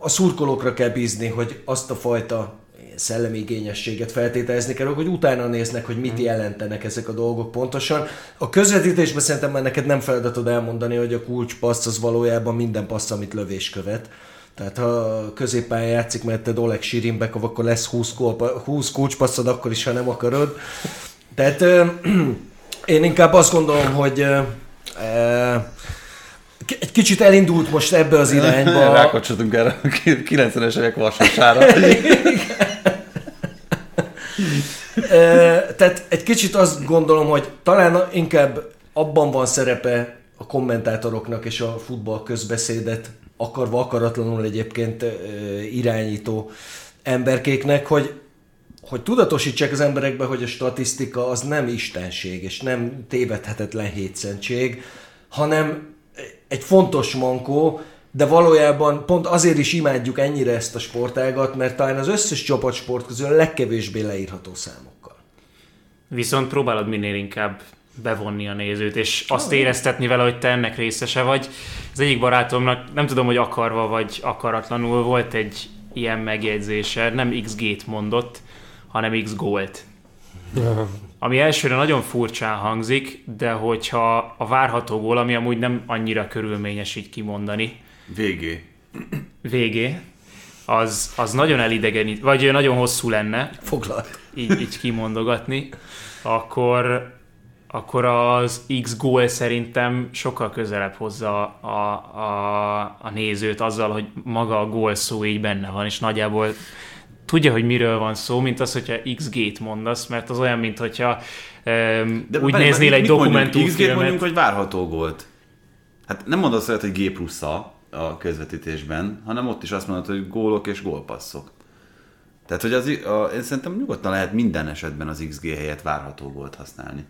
a szurkolókra kell bízni, hogy azt a fajta szellemi igényességet feltételezni kell, hogy utána néznek, hogy mit mhm. jelentenek ezek a dolgok pontosan. A közvetítésben szerintem már neked nem feladatod elmondani, hogy a kulcspassz az valójában minden passz, amit lövés követ. Tehát ha középpályán játszik, mert te Oleg Sirinbek, akkor lesz 20, kulpa, 20 kulcspasszod, akkor is, ha nem akarod. Tehát én inkább azt gondolom, hogy egy kicsit elindult most ebbe az irányba. Rákapcsoltunk erre a 90-es évek vasasára. Tehát egy kicsit azt gondolom, hogy talán inkább abban van szerepe a kommentátoroknak és a futball közbeszédet akarva akaratlanul egyébként irányító emberkéknek, hogy hogy tudatosítsák az emberekbe, hogy a statisztika az nem istenség, és nem tévedhetetlen hétszentség, hanem egy fontos mankó, de valójában pont azért is imádjuk ennyire ezt a sportágat, mert talán az összes csapatsport közül a legkevésbé leírható számokkal. Viszont próbálod minél inkább bevonni a nézőt, és azt éreztetni vele, hogy te ennek részese vagy. Az egyik barátomnak, nem tudom, hogy akarva vagy akaratlanul volt egy ilyen megjegyzése, nem XG-t mondott, hanem X gólt. Ami elsőre nagyon furcsán hangzik, de hogyha a várható gól, ami amúgy nem annyira körülményes így kimondani. Végé. Végé. Az, az nagyon elidegenít, vagy nagyon hosszú lenne. Foglalt. Így, így kimondogatni. Akkor, akkor az X gól szerintem sokkal közelebb hozza a, a, a nézőt azzal, hogy maga a gól szó így benne van, és nagyjából tudja, hogy miről van szó, mint az, hogyha XG-t mondasz, mert az olyan, mint hogyha um, De úgy bár, néznél egy dokumentumfilmet. XG-t mondjunk, vagy várható gólt? Hát nem mondasz olyat, hogy G plusz a a közvetítésben, hanem ott is azt mondod, hogy gólok és gólpasszok. Tehát, hogy az, a, én szerintem nyugodtan lehet minden esetben az XG helyett várható gólt használni.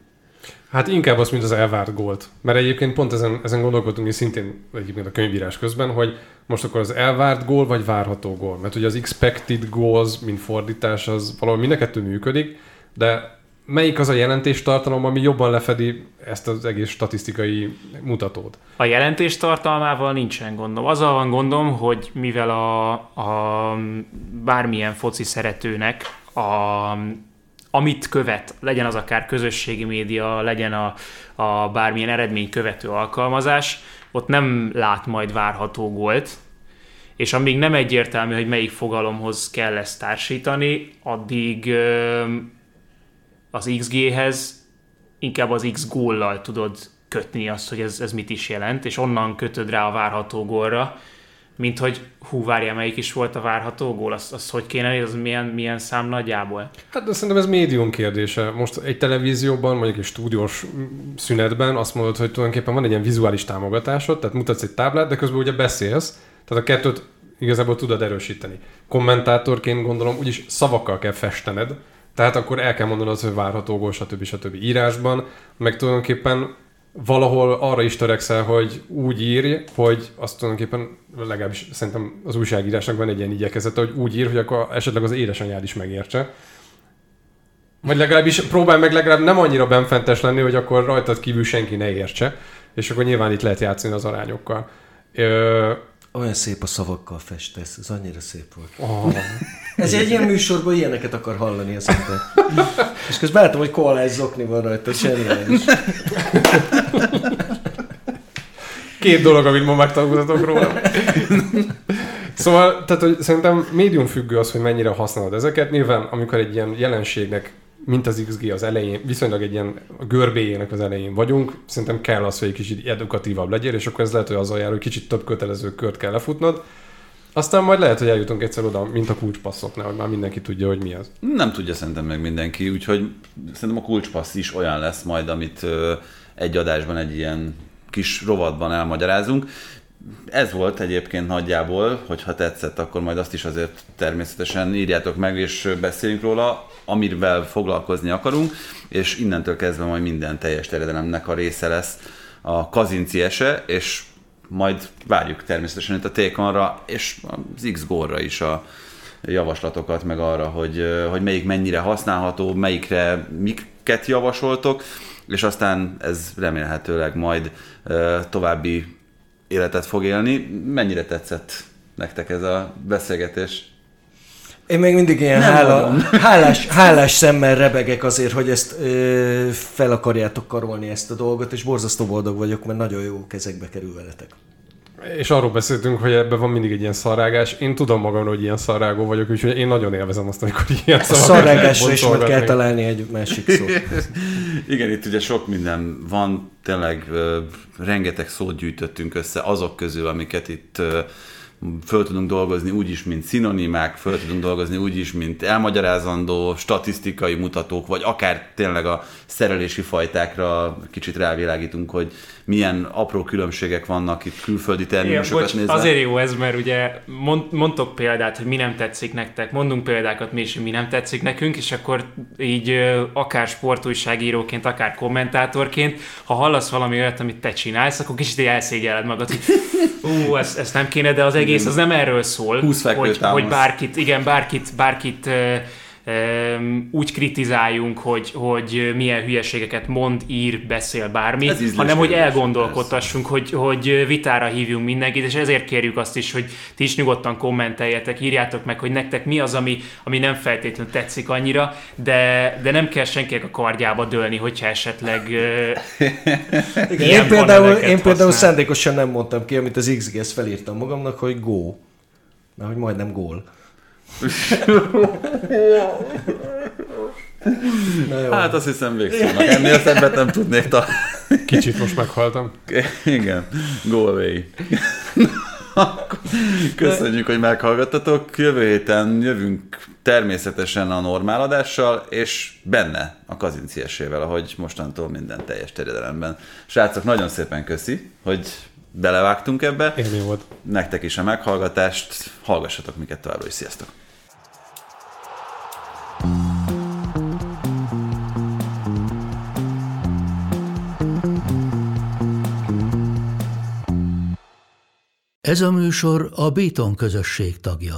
Hát inkább azt, mint az elvárt gólt. Mert egyébként pont ezen, ezen gondolkodtunk, és szintén egyébként a könyvírás közben, hogy most akkor az elvárt gól, vagy várható gól. Mert ugye az expected goals, mint fordítás, az valahol mind a kettő működik, de melyik az a jelentéstartalom, ami jobban lefedi ezt az egész statisztikai mutatót? A jelentés tartalmával nincsen gondom. Azzal van gondom, hogy mivel a, a bármilyen foci szeretőnek a, amit követ, legyen az akár közösségi média, legyen a, a bármilyen eredmény követő alkalmazás, ott nem lát majd várható gólt, és amíg nem egyértelmű, hogy melyik fogalomhoz kell ezt társítani, addig az XG-hez inkább az X góllal tudod kötni azt, hogy ez, ez mit is jelent, és onnan kötöd rá a várható gólra, mint hogy hú, várja, melyik is volt a várható gól, azt, azt hogy kéne az milyen, milyen szám nagyjából? Hát de szerintem ez médium kérdése. Most egy televízióban, mondjuk egy stúdiós szünetben azt mondod, hogy tulajdonképpen van egy ilyen vizuális támogatásod, tehát mutatsz egy táblát, de közben ugye beszélsz, tehát a kettőt igazából tudod erősíteni. Kommentátorként gondolom, úgyis szavakkal kell festened, tehát akkor el kell mondanod, hogy várható gól, stb. stb. írásban, meg tulajdonképpen valahol arra is törekszel, hogy úgy írj, hogy azt tulajdonképpen legalábbis szerintem az újságírásnak van egy ilyen igyekezete, hogy úgy ír, hogy akkor esetleg az édesanyád is megértse. Vagy legalábbis próbálj meg legalább nem annyira benfentes lenni, hogy akkor rajtad kívül senki ne értse, és akkor nyilván itt lehet játszani az arányokkal. Ö, olyan szép a szavakkal festesz, ez annyira szép volt. Oh. Ez egy ilyen műsorban ilyeneket akar hallani az ember. És közben látom, hogy koalás zokni van rajta, zseniális. Két dolog, amit ma megtanultatok róla. Szóval, tehát hogy szerintem médium függő az, hogy mennyire használod ezeket. Nyilván, amikor egy ilyen jelenségnek mint az XG az elején, viszonylag egy ilyen görbéjének az elején vagyunk, szerintem kell az, hogy egy kicsit edukatívabb legyél, és akkor ez lehet, hogy azzal jár, hogy kicsit több kötelező kört kell lefutnod. Aztán majd lehet, hogy eljutunk egyszer oda, mint a kulcspasszoknál, hogy már mindenki tudja, hogy mi az. Nem tudja szerintem meg mindenki, úgyhogy szerintem a kulcspassz is olyan lesz majd, amit egy adásban, egy ilyen kis rovatban elmagyarázunk. Ez volt egyébként nagyjából, hogyha tetszett, akkor majd azt is azért természetesen írjátok meg, és beszéljünk róla amivel foglalkozni akarunk, és innentől kezdve majd minden teljes terjedelemnek a része lesz a Kazinci ese, és majd várjuk természetesen itt a Tékonra, és az x ra is a javaslatokat, meg arra, hogy, hogy melyik mennyire használható, melyikre miket javasoltok, és aztán ez remélhetőleg majd további életet fog élni. Mennyire tetszett nektek ez a beszélgetés? Én még mindig ilyen hála, hálás, hálás szemmel rebegek azért, hogy ezt ö, fel akarjátok karolni ezt a dolgot, és borzasztó boldog vagyok, mert nagyon jó kezekbe kerül veletek. És arról beszéltünk, hogy ebben van mindig egy ilyen szarrágás. Én tudom magam, hogy ilyen szarrágó vagyok, úgyhogy én nagyon élvezem azt, amikor ilyen szarrágás. Szarrágásra is majd kell találni egy másik szót. Igen, itt ugye sok minden van, tényleg rengeteg szót gyűjtöttünk össze azok közül, amiket itt föl tudunk dolgozni úgy is, mint szinonimák, föl tudunk dolgozni úgy is, mint elmagyarázandó statisztikai mutatók, vagy akár tényleg a szerelési fajtákra kicsit rávilágítunk, hogy milyen apró különbségek vannak itt külföldi terminusokat nézve. Azért jó ez, mert ugye mond, mondtok példát, hogy mi nem tetszik nektek, mondunk példákat mi is, hogy mi nem tetszik nekünk, és akkor így akár sportújságíróként, akár kommentátorként, ha hallasz valami olyat, amit te csinálsz, akkor kicsit elszégyeled magad, hogy ú, ezt, ezt nem kéne, de az egész az nem erről szól, hogy, hogy bárkit, igen, bárkit, bárkit úgy kritizáljunk, hogy, hogy milyen hülyeségeket mond, ír, beszél bármi, hanem hogy elgondolkodtassunk, hogy, hogy vitára hívjunk mindenkit, és ezért kérjük azt is, hogy ti is nyugodtan kommenteljetek, írjátok meg, hogy nektek mi az, ami, ami nem feltétlenül tetszik annyira, de, de nem kell senkinek a kardjába dőlni, hogyha esetleg Igen, én például, én például szándékosan nem mondtam ki, amit az XGS felírtam magamnak, hogy go. Mert hogy majdnem gól. Hát azt hiszem végszónak. Ennél szebbet nem tudnék találni. Kicsit most meghaltam. Igen, go away. Köszönjük, hogy meghallgattatok. Jövő héten jövünk természetesen a normál adással, és benne a kazinciesével, ahogy mostantól minden teljes terjedelemben. Srácok, nagyon szépen köszi, hogy belevágtunk ebbe. Élmény volt. Nektek is a meghallgatást, hallgassatok minket továbbra is, sziasztok! Ez a műsor a Béton közösség tagja.